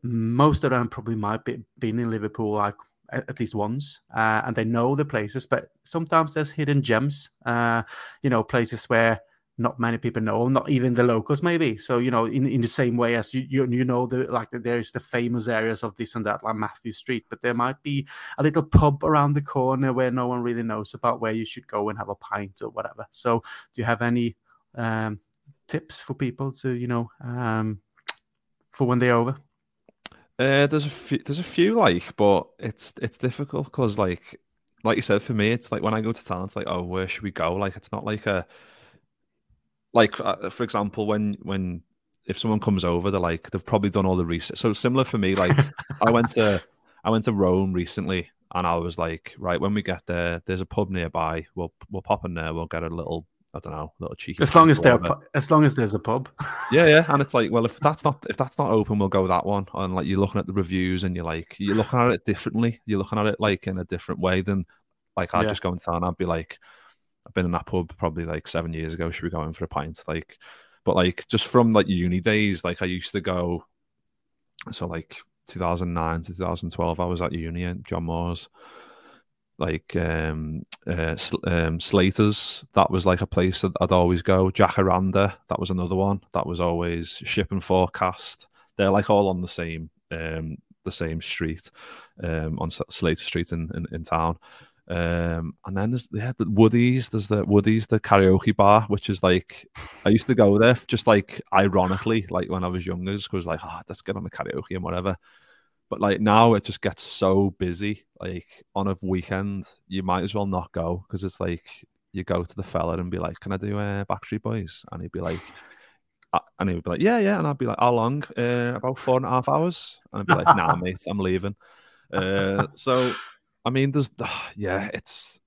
most of them probably might be been in liverpool like at least once, uh, and they know the places. But sometimes there's hidden gems, uh, you know, places where not many people know, not even the locals, maybe. So you know, in, in the same way as you you, you know the like there's the famous areas of this and that, like Mathew Street, but there might be a little pub around the corner where no one really knows about where you should go and have a pint or whatever. So, do you have any um, tips for people to you know um, for when they're over? Uh, there's a few, there's a few like, but it's it's difficult because like like you said for me, it's like when I go to town, it's like oh where should we go? Like it's not like a like uh, for example when when if someone comes over, they're like they've probably done all the research. So similar for me, like I went to I went to Rome recently, and I was like right when we get there, there's a pub nearby. We'll we'll pop in there. We'll get a little I don't know, a little cheeky. As long as there, as long as there's a pub. yeah, yeah, and it's like, well, if that's not if that's not open, we'll go that one. And like you're looking at the reviews, and you're like, you're looking at it differently. You're looking at it like in a different way than like I yeah. just go into town. I'd be like, I've been in that pub probably like seven years ago. Should we go in for a pint? Like, but like just from like uni days, like I used to go. So like 2009 to 2012, I was at uni at John Moores like um, uh, um, Slaters. That was like a place that I'd always go. Jacaranda, that was another one. That was always Shipping Forecast. They're like all on the same um, the same street um, on Slater Street in, in, in town. Um, and then there's yeah, the Woodies. There's the Woodies, the karaoke bar, which is like I used to go there just like ironically, like when I was younger, because like, oh, let's get on the karaoke and whatever. But like now it just gets so busy. Like on a weekend, you might as well not go because it's like you go to the fella and be like, "Can I do uh, Backstreet Boys?" And he'd be like, uh, and he'd be like, "Yeah, yeah," and I'd be like, "How long?" Uh, about four and a half hours. And I'd be like, "Nah, mate, I'm leaving." Uh, so, I mean, there's, yeah, it's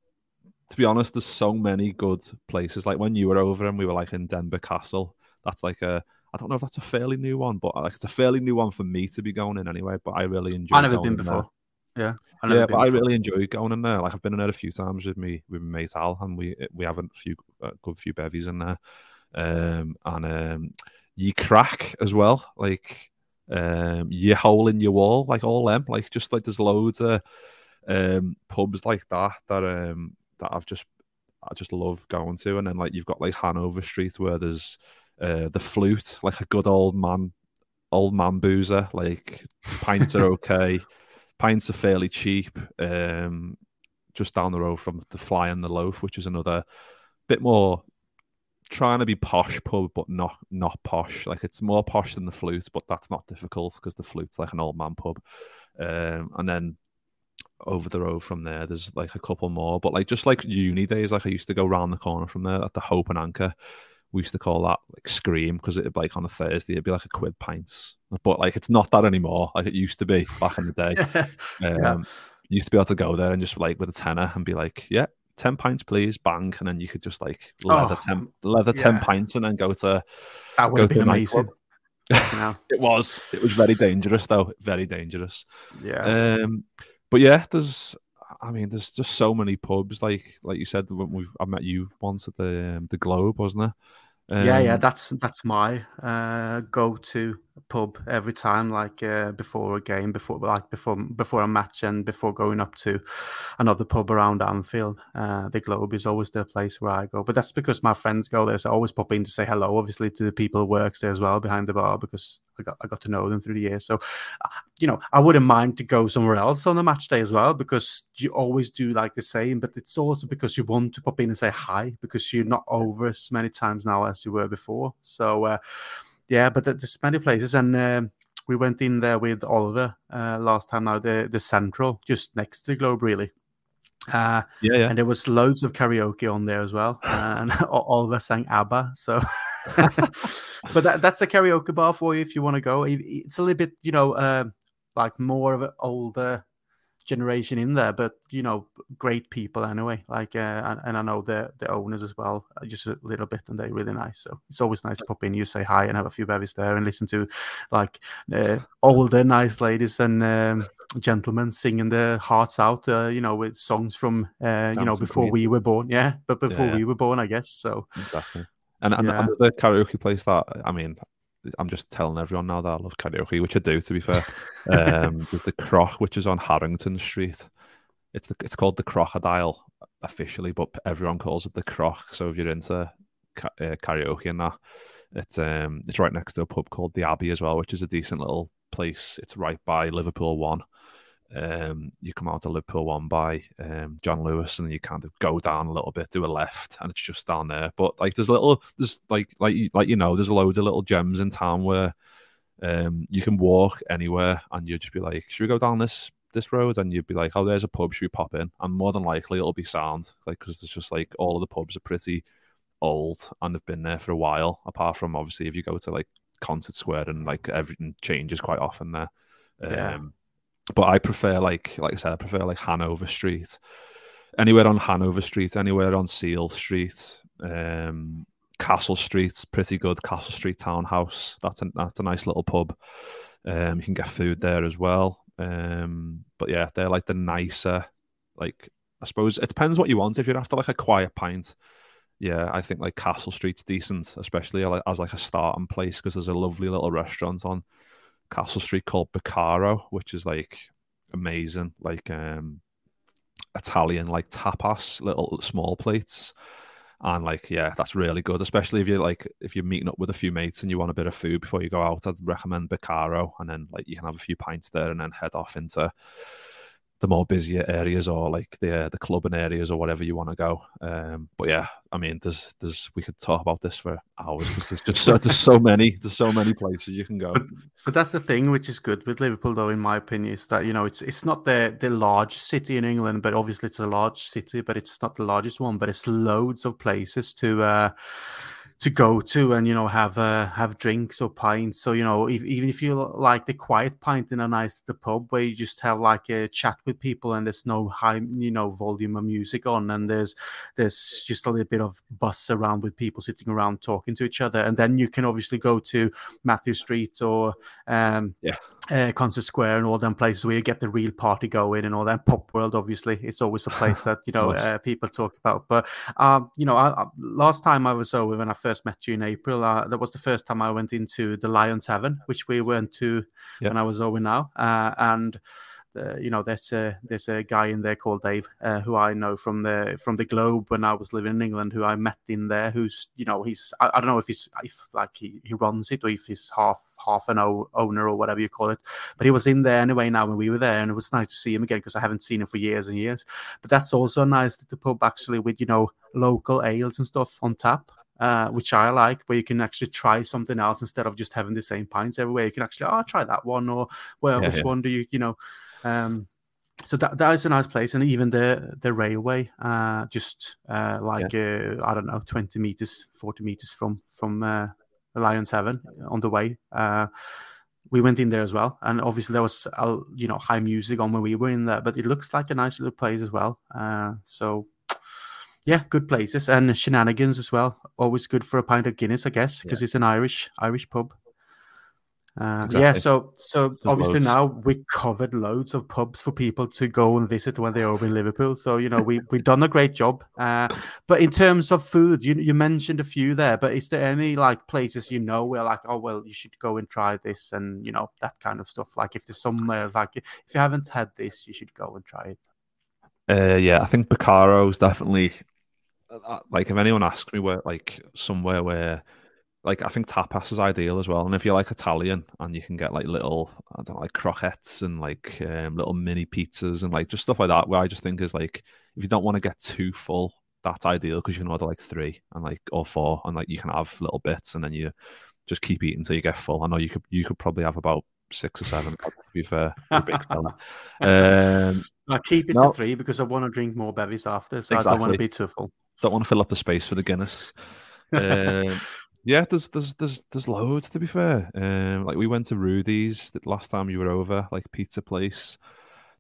to be honest, there's so many good places. Like when you were over and we were like in Denbigh Castle, that's like a I don't know if that's a fairly new one, but like it's a fairly new one for me to be going in anyway. But I really enjoy. I've never been before. There. Yeah, yeah, but before. I really enjoy going in there. Like I've been in there a few times with me with mate Al, and we we have a few a good few bevies in there, um, and um, Ye Cracke as well, like um, you hole in your wall, like all them, like just like there's loads of um pubs like that that um that I've just I just love going to, and then like you've got like Hanover Street where there's uh, the flute, like a good old man, old man boozer. Like pints are okay, pints are fairly cheap. Um, just down the road from the Fly and the Loaf, which is another bit more trying to be posh pub, but not not posh. Like it's more posh than the flute, but that's not difficult because the flute's like an old man pub. Um, and then over the road from there, there's like a couple more, but like just like uni days, like I used to go round the corner from there at the Hope and Anchor, we used to call that like scream because it'd be like on a Thursday, it'd be like a quid pints. But like it's not that anymore, like it used to be back in the day. um, yeah. Used to be able to go there and just like with a tenner and be like, yeah, 10 pints, please, bang. And then you could just like leather, oh, 10, leather yeah. 10 pints and then go to. That would have been amazing. it was. It was very dangerous, though. Very dangerous. Yeah. Um, but yeah, there's I mean, there's just so many pubs. Like like you said, when we've I met you once at the um, the Globe, wasn't there? Um, yeah, yeah, um, that's that's my uh, go-to pub every time. Like uh, before a game, before like before before a match, and before going up to another pub around Anfield. Uh, the Globe is always the place where I go, but that's because my friends go there. So I always pop in to say hello, obviously to the people who works there as well behind the bar because I got I got to know them through the years. So, you know, I wouldn't mind to go somewhere else on the match day as well because you always do like the same. But it's also because you want to pop in and say hi because you're not over as many times now as you were before. So, uh, yeah, but there's many places, and uh, we went in there with Oliver uh, last time. Now the the Central, just next to the Globe, really. Uh, yeah, yeah, and there was loads of karaoke on there as well, and Oliver sang ABBA. So. but that, that's a karaoke bar for you if you want to go. It's a little bit, you know, uh, like more of an older generation in there, but you know, great people anyway. Like, uh, and, and, I know the the owners as well, uh, just a little bit, and they're really nice. So it's always nice to pop in. You say hi and have a few bevies there, and listen to like uh, older nice ladies and um, gentlemen singing their hearts out. Uh, you know, with songs from uh, you know before we were born. Yeah, but before yeah. we were born, I guess. So exactly. And, and yeah. another karaoke place that I mean, I'm just telling everyone now that I love karaoke, which I do, to be fair. um, with the Croc, which is on Harrington Street. It's the, it's called the Crocodile officially, but everyone calls it the Croc. So if you're into ca- uh, karaoke and that, it's um it's right next to a pub called the Abbey as well, which is a decent little place. It's right by Liverpool One. Um, you come out of Liverpool one by um, John Lewis, and you kind of go down a little bit, do a left, and it's just down there. But like, there's little, there's like, like, like you know, there's loads of little gems in town where um, you can walk anywhere, and you'll just be like, should we go down this this road? And you'd be like, oh, there's a pub, should we pop in? And more than likely, it'll be sound, like because it's just like all of the pubs are pretty old and have been there for a while. Apart from obviously, if you go to like Concert Square and like everything changes quite often there. Yeah. Um, but I prefer like like I said, I prefer like Hanover Street, anywhere on Hanover Street, anywhere on Seel Street. Um, Castle Street, pretty good. Castle Street Townhouse. That's a that's a nice little pub. Um, you can get food there as well. Um, but yeah, they're like the nicer. Like I suppose it depends what you want. If you're after like a quiet pint, yeah, I think like Castle Street's decent, especially as like a starting place because there's a lovely little restaurant on Castle Street called Beccaro, which is like amazing, like um Italian like tapas, little small plates. And like, yeah, that's really good, especially if you're like if you're meeting up with a few mates and you want a bit of food before you go out. I'd recommend Beccaro, and then like you can have a few pints there and then head off into the more busier areas or like the uh, the clubbing areas or whatever you want to go. Um, but yeah, I mean, there's there's we could talk about this for hours because there's just so, there's so many there's so many places you can go. But, but, that's the thing, which is good with Liverpool, though, in my opinion, is that you know it's it's not the the large city in England, but obviously it's a large city, but it's not the largest one. But it's loads of places to. Uh, to go to and you know have uh, have drinks or pints. So you know if, even if you like the quiet pint in a nice the pub where you just have like a chat with people and there's no high you know volume of music on and there's there's just a little bit of buzz around with people sitting around talking to each other and then you can obviously go to Mathew Street or um, yeah uh, Concert Square and all them places where you get the real party going and all that. Pop World, obviously, it's always a place that you know uh, people talk about. But um, you know, I, I, last time I was over when I first met you in April, uh, that was the first time I went into the Lion Tavern, which we went to yep. when I was over now, uh, and uh, you know, there's a there's a guy in there called Dave, uh, who I know from the from the Globe when I was living in England, who I met in there. Who's you know he's I, I don't know if he's if like he, he runs it or if he's half half an o- owner or whatever you call it, but he was in there anyway. Now when we were there, and it was nice to see him again because I haven't seen him for years and years. But that's also nice that the pub actually with you know local ales and stuff on tap. Uh, which I like, where you can actually try something else instead of just having the same pints everywhere. You can actually, oh, try that one, or well, yeah, which yeah. one do you, you know, um, so that that is a nice place, and even the the railway, uh, just uh, like yeah. uh, I don't know, twenty meters, forty meters from from uh, Lion Tavern on the way. Uh, we went in there as well, and obviously there was uh, you know high music on when we were in there, but it looks like a nice little place as well. Uh, so yeah, good places and shenanigans as well. Always good for a pint of Guinness, I guess, because yeah. it's an Irish Irish pub. Uh, exactly. Yeah, so so There's obviously loads. now we covered loads of pubs for people to go and visit when they're over in Liverpool. So you know we we've done a great job. Uh, but in terms of food, you you mentioned a few there. But is there any like places you know where like oh well you should go and try this and you know that kind of stuff? Like if there's somewhere like if you haven't had this, you should go and try it. Uh, yeah, I think is definitely uh, uh, like if anyone asks me where like somewhere where like I think tapas is ideal as well. And if you like Italian and you can get like little I don't know, like croquettes and like um, little mini pizzas and like just stuff like that, where I just think is like if you don't want to get too full, that's ideal because you can order like three and like or four and like you can have little bits and then you just keep eating until you get full. I know you could you could probably have about six or seven. to be fair. Um, I keep it no, to three because I want to drink more bevies after, so exactly. I don't want to be too full. Don't want to fill up the space for the Guinness. Um, yeah, there's there's there's there's loads to be fair. Um, like we went to Rudy's the last time you were over, like pizza place.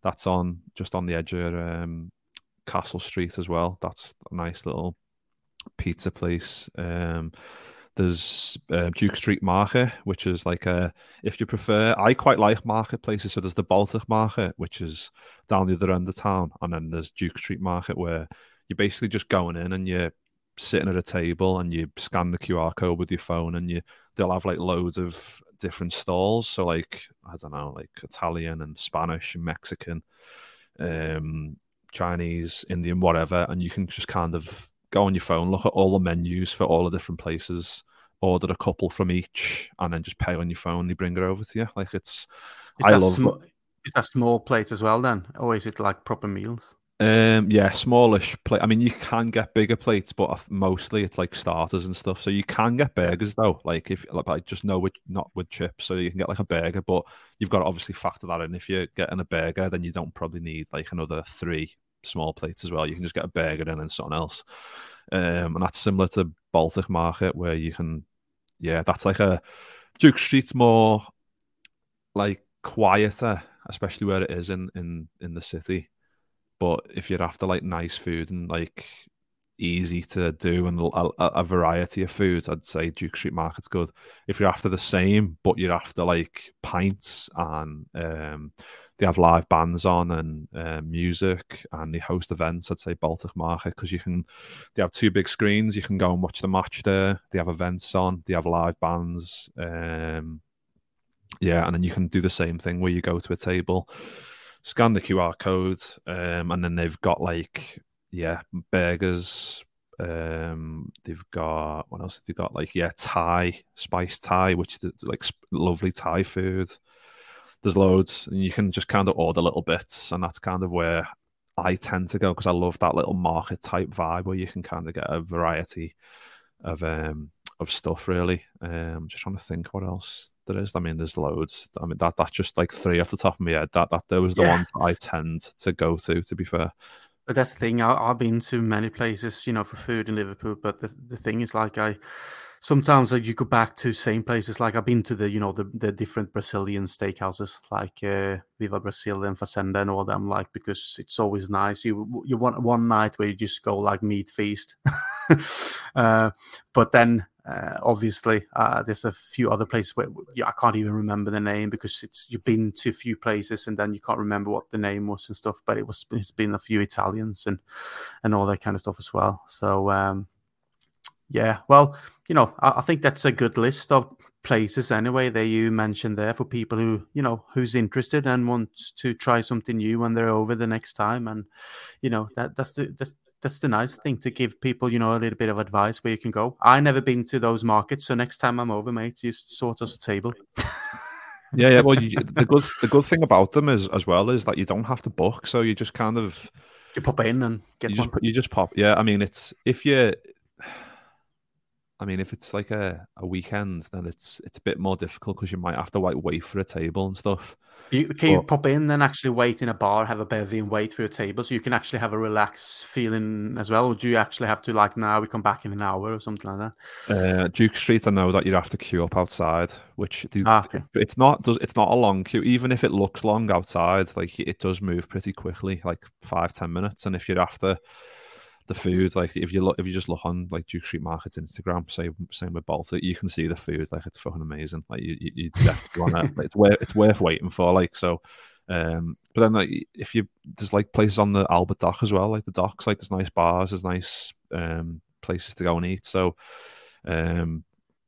That's on just on the edge of um, Castle Street as well. That's a nice little pizza place. Um, there's uh, Duke Street Market, which is like a if you prefer. I quite like marketplaces. So there's the Baltic Market, which is down the other end of town, and then there's Duke Street Market, where you're basically just going in and you're sitting at a table and you scan the QR code with your phone and you they'll have like loads of different stalls. So like I don't know, like Italian and Spanish and Mexican, um, Chinese, Indian, whatever, and you can just kind of go on your phone, look at all the menus for all the different places, order a couple from each, and then just pay on your phone. They bring it over to you. Like it's, is I love. Sm- is that small plate as well then, or is it like proper meals? Um, yeah, smallish plate. I mean, you can get bigger plates, but mostly it's like starters and stuff. So you can get burgers though. Like if like I just know with not with chips, so you can get like a burger, but you've got to obviously factor that in. If you're getting a burger, then you don't probably need like another three small plates as well. You can just get a burger and then something else. Um, and that's similar to Baltic Market where you can, yeah, that's like a Duke Street's more like quieter, especially where it is in in in the city. But if you're after like nice food and like easy to do and a, a, variety of foods, I'd say Duke Street Market's good. If you're after the same, but you're after like pints and um, they have live bands on and uh, music and they host events, I'd say Baltic Market because you can. They have two big screens. You can go and watch the match there. They have events on. They have live bands. Um, yeah, and then you can do the same thing where you go to a table, scan the QR code, um, and then they've got like yeah, burgers. Um, they've got what else They've they got? Like yeah, Thai spice Thai, which is like lovely Thai food. There's loads, and you can just kind of order little bits, and that's kind of where I tend to go because I love that little market type vibe where you can kind of get a variety of um of stuff. Really, um, I'm just trying to think what else there is. I mean, there's loads. I mean, that that's just like three off the top of my head. That that those are the yeah. ones that I tend to go to. To be fair, but that's the thing. I, have been to many places, you know, for food in Liverpool. But the, the thing is, like, I sometimes like, you go back to same places. Like I've been to the, you know, the, the different Brazilian steakhouses, like uh, Viva Brasil and Fazenda and all them. Like because it's always nice. You you want one night where you just go like meat feast, uh, but then uh, obviously, uh, there's a few other places where yeah, I can't even remember the name because it's you've been to a few places and then you can't remember what the name was and stuff. But it was it's been a few Italians and and all that kind of stuff as well. So um, yeah, well, you know, I, I think that's a good list of places anyway that you mentioned there for people who you know who's interested and wants to try something new when they're over the next time and you know that that's the that's that's the nice thing to give people, you know, a little bit of advice where you can go. I never been to those markets, so next time I'm over, mate, just sort us a table. yeah, yeah. Well, you, the good the good thing about them is as well is that you don't have to book, so you just kind of you pop in and get you just you just pop. Yeah, I mean, it's if you. I mean, if it's like a, a weekend, then it's it's a bit more difficult because you might have to like wait for a table and stuff. You, can you pop in then actually wait in a bar, have a bevy and wait for your table so you can actually have a relaxed feeling as well? Or do you actually have to like now we come back in an hour or something like that? Uh, Duke Street, I know that you have to queue up outside, which ah, okay. it's not does it's not a long queue. Even if it looks long outside, like it does move pretty quickly, like five ten minutes. And if you're after the food. Like if you look, if you just look on like Duke Street Market's Instagram, same same with Baltic, you can see the food. Like it's fucking amazing. Like you, you, you definitely want it. Like, it's worth it's worth waiting for. Like so. Um, but then like if you there's like places on the Albert Dock as well, like the docks, like there's nice bars, there's nice um places to go and eat. So um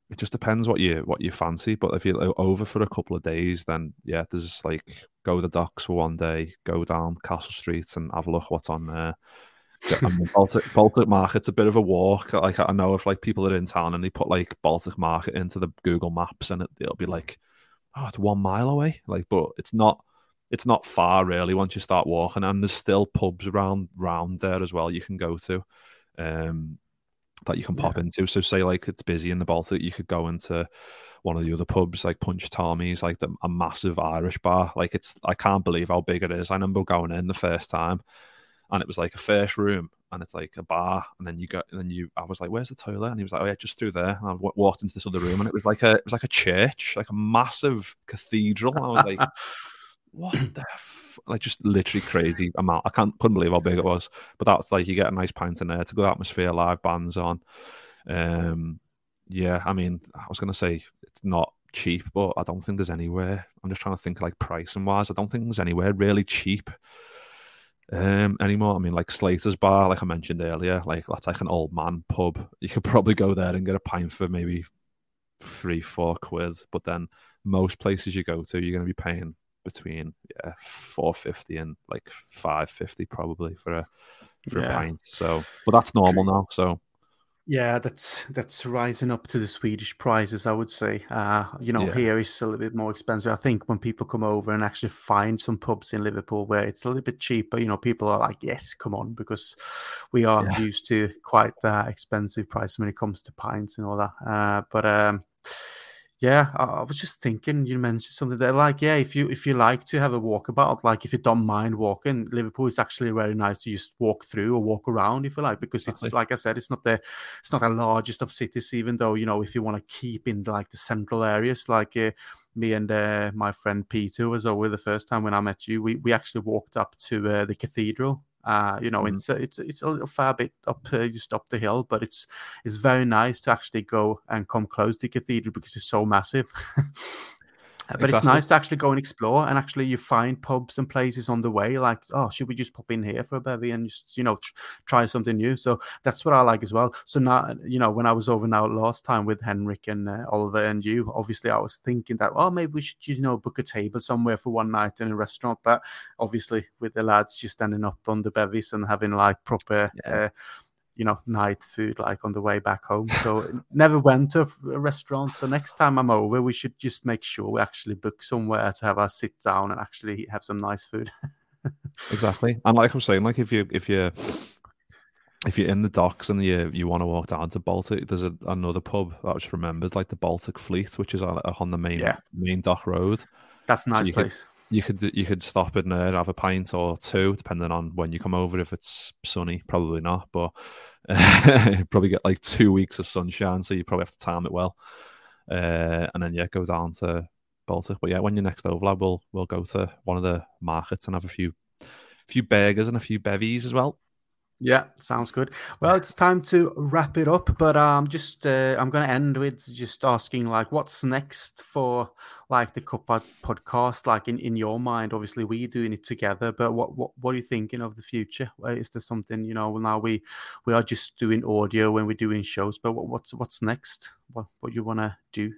it just depends what you what you fancy. But if you're over for a couple of days, then yeah, there's like go to the docks for one day, go down Castle Street and have a look what's on there. Baltic, Baltic Market's a bit of a walk. Like I know if like people are in town and they put like Baltic Market into the Google Maps and it, it'll be like, oh, it's one mile away. Like, but it's not. It's not far really once you start walking, and there's still pubs around round there as well you can go to, um, that you can pop yeah. into. So say like it's busy in the Baltic, you could go into one of the other pubs like Punch Tarmey's, like the, a massive Irish bar. Like it's I can't believe how big it is. I remember going in the first time and it was like a first room and it's like a bar and then you go and then you I was like where's the toilet? And he was like oh yeah just through there. And I walked into this other room and it was like a it was like a church like a massive cathedral and I was like what the f-? like just literally crazy amount. I can't couldn't believe how big it was. But that's like you get a nice pint in there to good atmosphere live bands on. Um yeah I mean I was gonna say it's not cheap but I don't think there's anywhere. I'm just trying to think like pricing wise I don't think there's anywhere really cheap um, anymore. I mean, like Slater's Bar, like I mentioned earlier, like that's like an old man pub. You could probably go there and get a pint for maybe three, four quid. But then most places you go to, you're going to be paying between yeah four fifty and like five fifty probably for a for yeah. a pint. So, but that's normal now. So yeah, that's that's rising up to the Swedish prices, I would say. Uh, you know, yeah. here it's a little bit more expensive. I think when people come over and actually find some pubs in Liverpool where it's a little bit cheaper, you know, people are like, "Yes, come on," because we are yeah. used to quite uh, expensive price when it comes to pints and all that. Uh, but um, yeah, I, was just thinking. You mentioned something there, like yeah, if you if you like to have a walkabout, like if you don't mind walking, Liverpool is actually very nice to just walk through or walk around if you like, because it's like I said, it's not the it's not the largest of cities, even though you know if you want to keep in like the central areas, like. Uh, me and uh, my friend Peter was over the first time when I met you. We we actually walked up to uh, the cathedral Uh, you know, mm-hmm. it's a, it's it's a little far bit up uh, just up the hill, but it's it's very nice to actually go and come close to the cathedral because it's so massive. But exactly. it's nice to actually go and explore, and actually you find pubs and places on the way. Like, oh, should we just pop in here for a bevy and just you know tr- try something new? So that's what I like as well. So now you know when I was over now last time with Henrik and uh, Oliver and you, obviously I was thinking that oh maybe we should you know book a table somewhere for one night in a restaurant. But obviously with the lads just standing up on the bevies and having like proper. Yeah. Uh, you know night food like on the way back home so never went to a restaurant so next time i'm over we should just make sure we actually book somewhere to have our sit down and actually have some nice food exactly and like i'm saying like if you if you if you're in the docks and you you want to walk down to Baltic, there's a, another pub that I just remembered, like the Baltic Fleet, which is on, on the main yeah. main dock road. That's a nice so place. You could you could stop in there, have a pint or two, depending on when you come over. If it's sunny, probably not, but probably get like two weeks of sunshine, so you probably have to time it well. Uh, and then yeah, go down to Baltic. But yeah, when you're next over, we'll we'll go to one of the markets and have a few few burgers and a few bevies as well. Yeah, sounds good. Well, it's time to wrap it up, but um, just uh, I'm going to end with just asking like, what's next for like the Cup podcast? Like in, in your mind, obviously we're doing it together, but what what what are you thinking of the future? Is there something you know? Well, Now we we are just doing audio when we're doing shows, but what, what's what's next? What what you want to do?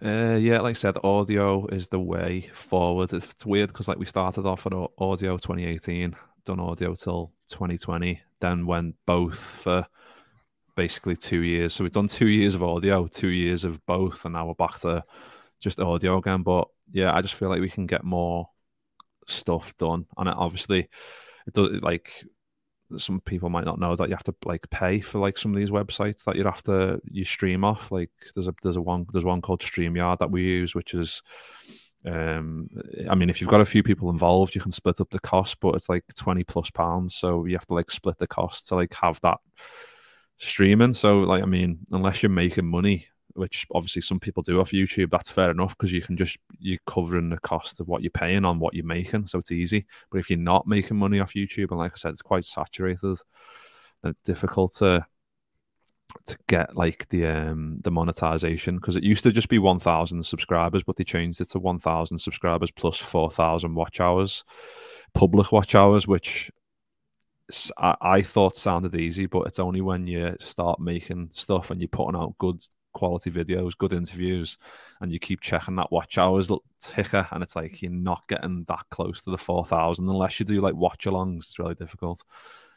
Uh, yeah, like I said, audio is the way forward. It's weird because like we started off at audio 2018 done audio till 2020, then went both for basically two years. So we've done two years of audio, two years of both, and now we're back to just audio again. But yeah, I just feel like we can get more stuff done, and it obviously, it does like some people might not know that you have to like pay for like some of these websites that you'd have to you stream off. Like there's a there's a one there's one called StreamYard that we use, which is um, I mean, if you've got a few people involved, you can split up the cost, but it's like twenty plus pounds, so you have to like split the cost to like have that streaming. So, like, I mean, unless you're making money, which obviously some people do off YouTube, that's fair enough because you can just you're covering the cost of what you're paying on what you're making, so it's easy. But if you're not making money off YouTube, and like I said, it's quite saturated, then it's difficult to to get like the um the monetization because it used to just be 1000 subscribers but they changed it to 1000 subscribers plus 4000 watch hours public watch hours which I, I, thought sounded easy but it's only when you start making stuff and you're putting out good quality videos good interviews and you keep checking that watch hours ticker and it's like you're not getting that close to the 4000 unless you do like watch alongs it's really difficult.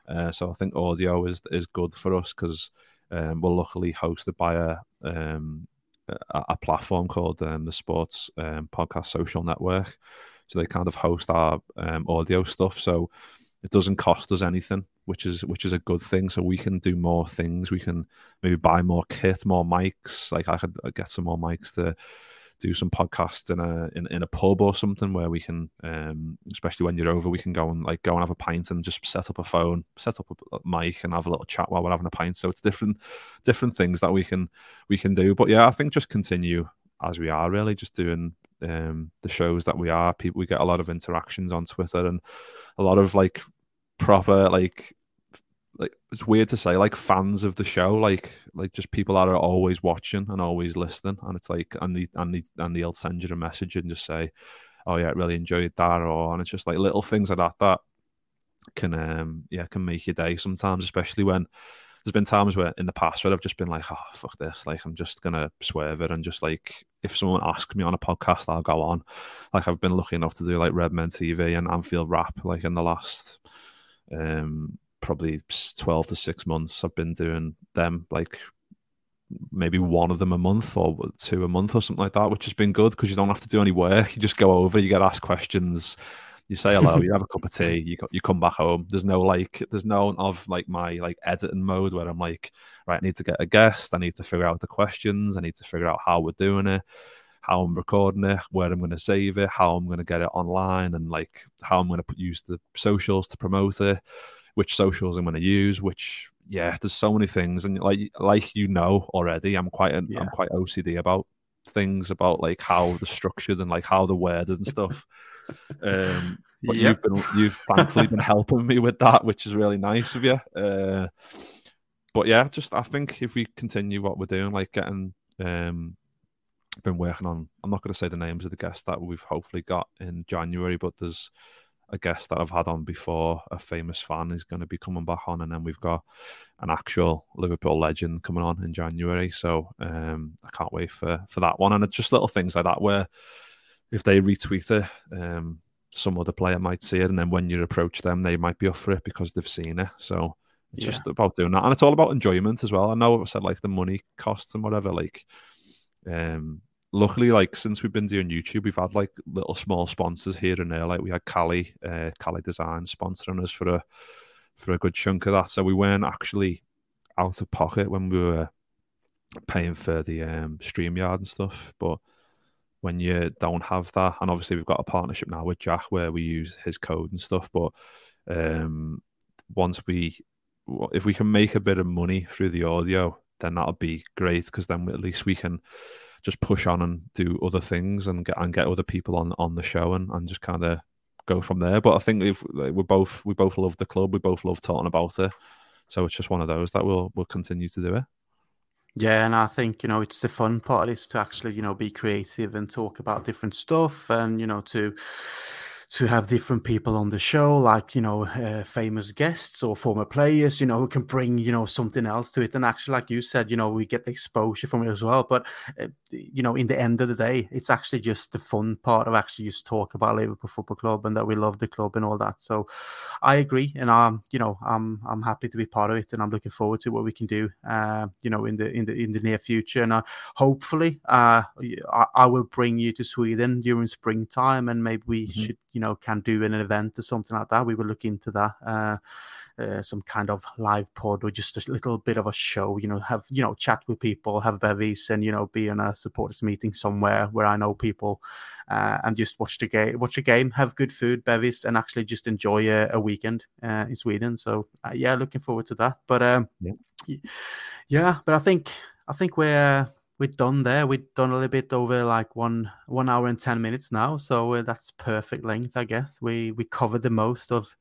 Uh, so i think audio is is good for us because um, we're luckily hosted by a um, a, a, platform called um, the Sports um, Podcast Social Network. So they kind of host our um, audio stuff. So it doesn't cost us anything, which is which is a good thing. So we can do more things. We can maybe buy more kit, more mics. Like I could get some more mics to do some podcasts in a in, in a pub or something where we can um, especially when you're over we can go and like go and have a pint and just set up a phone set up a mic and have a little chat while we're having a pint. So it's different different things that we can we can do. But yeah i think just continue as we are really just doing um, the shows that we are. People we get a lot of interactions on twitter and a lot of like proper like like it's weird to say like fans of the show like like just people that are always watching and always listening and it's like and the and the and they'll send you a message and just say oh yeah I really enjoyed that or and it's just like little things like that that can um yeah can make your day sometimes especially when there's been times where in the past where I've just been like, oh fuck this, like I'm just gonna swerve it and just like if someone asks me on a podcast, I'll go on. Like I've been lucky enough to do like Redmen TV and Anfield Wrap like in the last um probably 12 to 6 months I've been doing them like maybe one of them a month or two a month or something like that which has been good because you don't have to do any work you just go over you get asked questions you say hello you have a cup of tea you, you come back home. There's no like there's no of like my like editing mode where i'm like right i need to get a guest i need to figure out the questions i need to figure out how we're doing it how i'm recording it where i'm going to save it how i'm going to get it online and like how i'm going to use the socials to promote it which socials I'm going to use, which yeah, there's so many things, and like like you know already, I'm quite an, yeah. I'm quite OCD about things about like how they're structured and like how they're worded and stuff. um, but yep. you've been you've thankfully been helping me with that, which is really nice of you. Uh, but yeah, just I think if we continue what we're doing, like getting um, been working on. I'm not going to say the names of the guests that we've hopefully got in January, but there's a guest that I've had on before, a famous fan, is going to be coming back on, and then we've got an actual Liverpool legend coming on in January. So um, I can't wait for for that one. And it's just little things like that where if they retweet it, um, some other player might see it, and then when you approach them, they might be up for it because they've seen it. So it's yeah. just about doing that, and it's all about enjoyment as well. I know I said like the money costs and whatever, like. Um, luckily, like since we've been doing YouTube, we've had like little small sponsors here and there. Like we had Cali, uh, Cali Design sponsoring us for a for a good chunk of that. So we weren't actually out of pocket when we were paying for the um, StreamYard and stuff. But when you don't have that, and obviously we've got a partnership now with Jack where we use his code and stuff. But um, once we, if we can make a bit of money through the audio, then that'll be great because then at least we can just push on and do other things and get and get other people on on the show and, and just kind of go from there. But I think if we both we both love the club, we both love talking about it. So it's just one of those that we'll we'll continue to do it. Yeah, and I think you know it's the fun part is to actually you know be creative and talk about different stuff and you know to to have different people on the show, like you know, uh, famous guests or former players, you know, who can bring you know something else to it. And actually, like you said, you know, we get the exposure from it as well. But uh, you know, in the end of the day, it's actually just the fun part of actually just talk about Liverpool Football Club and that we love the club and all that. So, I agree, and I'm you know I'm I'm happy to be part of it, and I'm looking forward to what we can do, uh, you know, in the in the in the near future. And uh, hopefully, uh, I, I, will bring you to Sweden during springtime, and maybe we mm-hmm. should you know can do in an event or something like that we will look into that uh, uh, some kind of live pod or just a little bit of a show you know have you know chat with people have bevies and you know be in a supporters meeting somewhere where i know people uh, and just watch the game watch a game have good food bevies and actually just enjoy a, a weekend uh, in sweden so uh, yeah looking forward to that but um, yeah. yeah but i think i think we're we're done there. We've done a little bit over like one one hour and ten minutes now, so uh, that's perfect length, I guess. We we covered the most of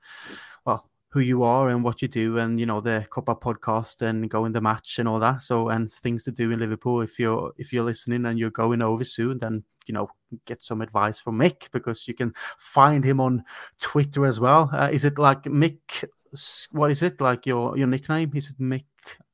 well who you are and what you do, and you know the Kopite podcast and going the match and all that. So and things to do in Liverpool. If you're if you're listening and you're going over soon, then you know get some advice from Mick because you can find him on Twitter as well. Uh, is it like Mick what is it like your your nickname? Is it Mick?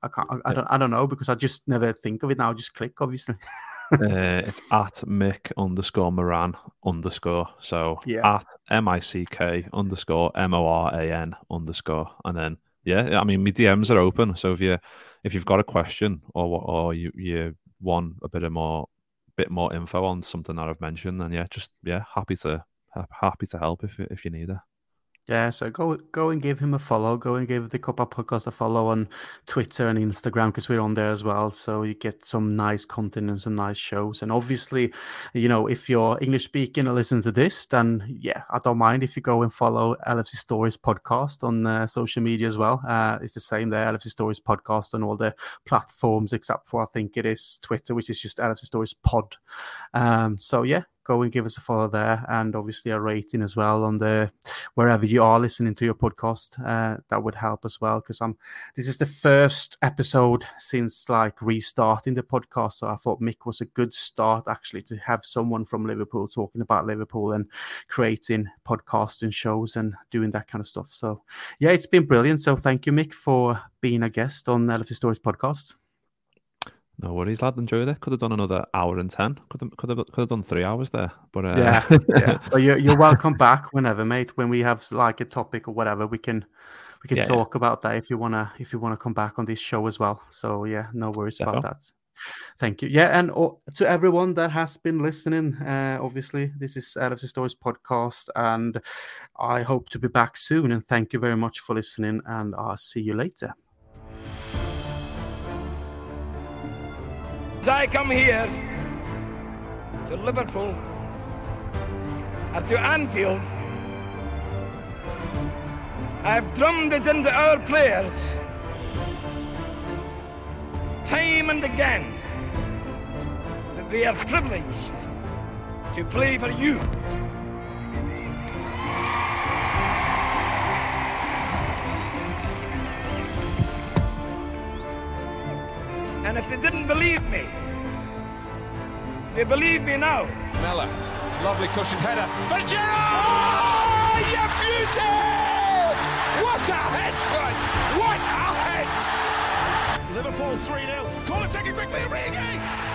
I can't. I, I don't. I don't know because I just never think of it now. I just click, obviously. uh, it's at Mick underscore Moran underscore. So yeah. at M I C K underscore M O R A N underscore, and then yeah, I mean, my DMs are open. So if you if you've got a question or or you you want a bit of more bit more info on something that I've mentioned, then yeah, just yeah, happy to happy to help if if you need it. Yeah, so go go and give him a follow. Go and give the Kopite Podcast a follow on Twitter and Instagram because we're on there as well. So you get some nice content and some nice shows. And obviously, you know, if you're English speaking and listen to this, then yeah, I don't mind if you go and follow LFC Stories Podcast on uh, social media as well. Uh, it's the same there, LFC Stories Podcast on all the platforms except for I think it is Twitter, which is just LFC Stories Pod. Um, so yeah, go and give us a follow there and obviously a rating as well on the wherever you are listening to your podcast uh, that would help as well because i'm this is the first episode since like restarting the podcast so i thought mick was a good start actually to have someone from liverpool talking about liverpool and creating podcasts and shows and doing that kind of stuff. So yeah it's been brilliant. So thank you mick for being a guest on LFC Stories podcast no worries, lad. Enjoyed it. Could have done another hour and ten. Could have could have, could have done three hours there. But uh... yeah, yeah. You're, you're welcome back whenever, mate. When we have like a topic or whatever, we can we can yeah, talk yeah. about that if you wanna if you wanna come back on this show as well. So yeah, no worries Defo. about that. Thank you. Yeah, and uh, to everyone that has been listening, uh, obviously this is LFC Stories podcast, and I hope to be back soon. And thank you very much for listening, and I'll see you later. As I come here to Liverpool and to Anfield, I've drummed it into our players time and again that they are privileged to play for you. And if they didn't believe me, they believe me now. Mella, lovely cushion header. But Gerrard! You beauty! What a head, son! What a head! Liverpool 3 0. Corner taken quickly, Origi!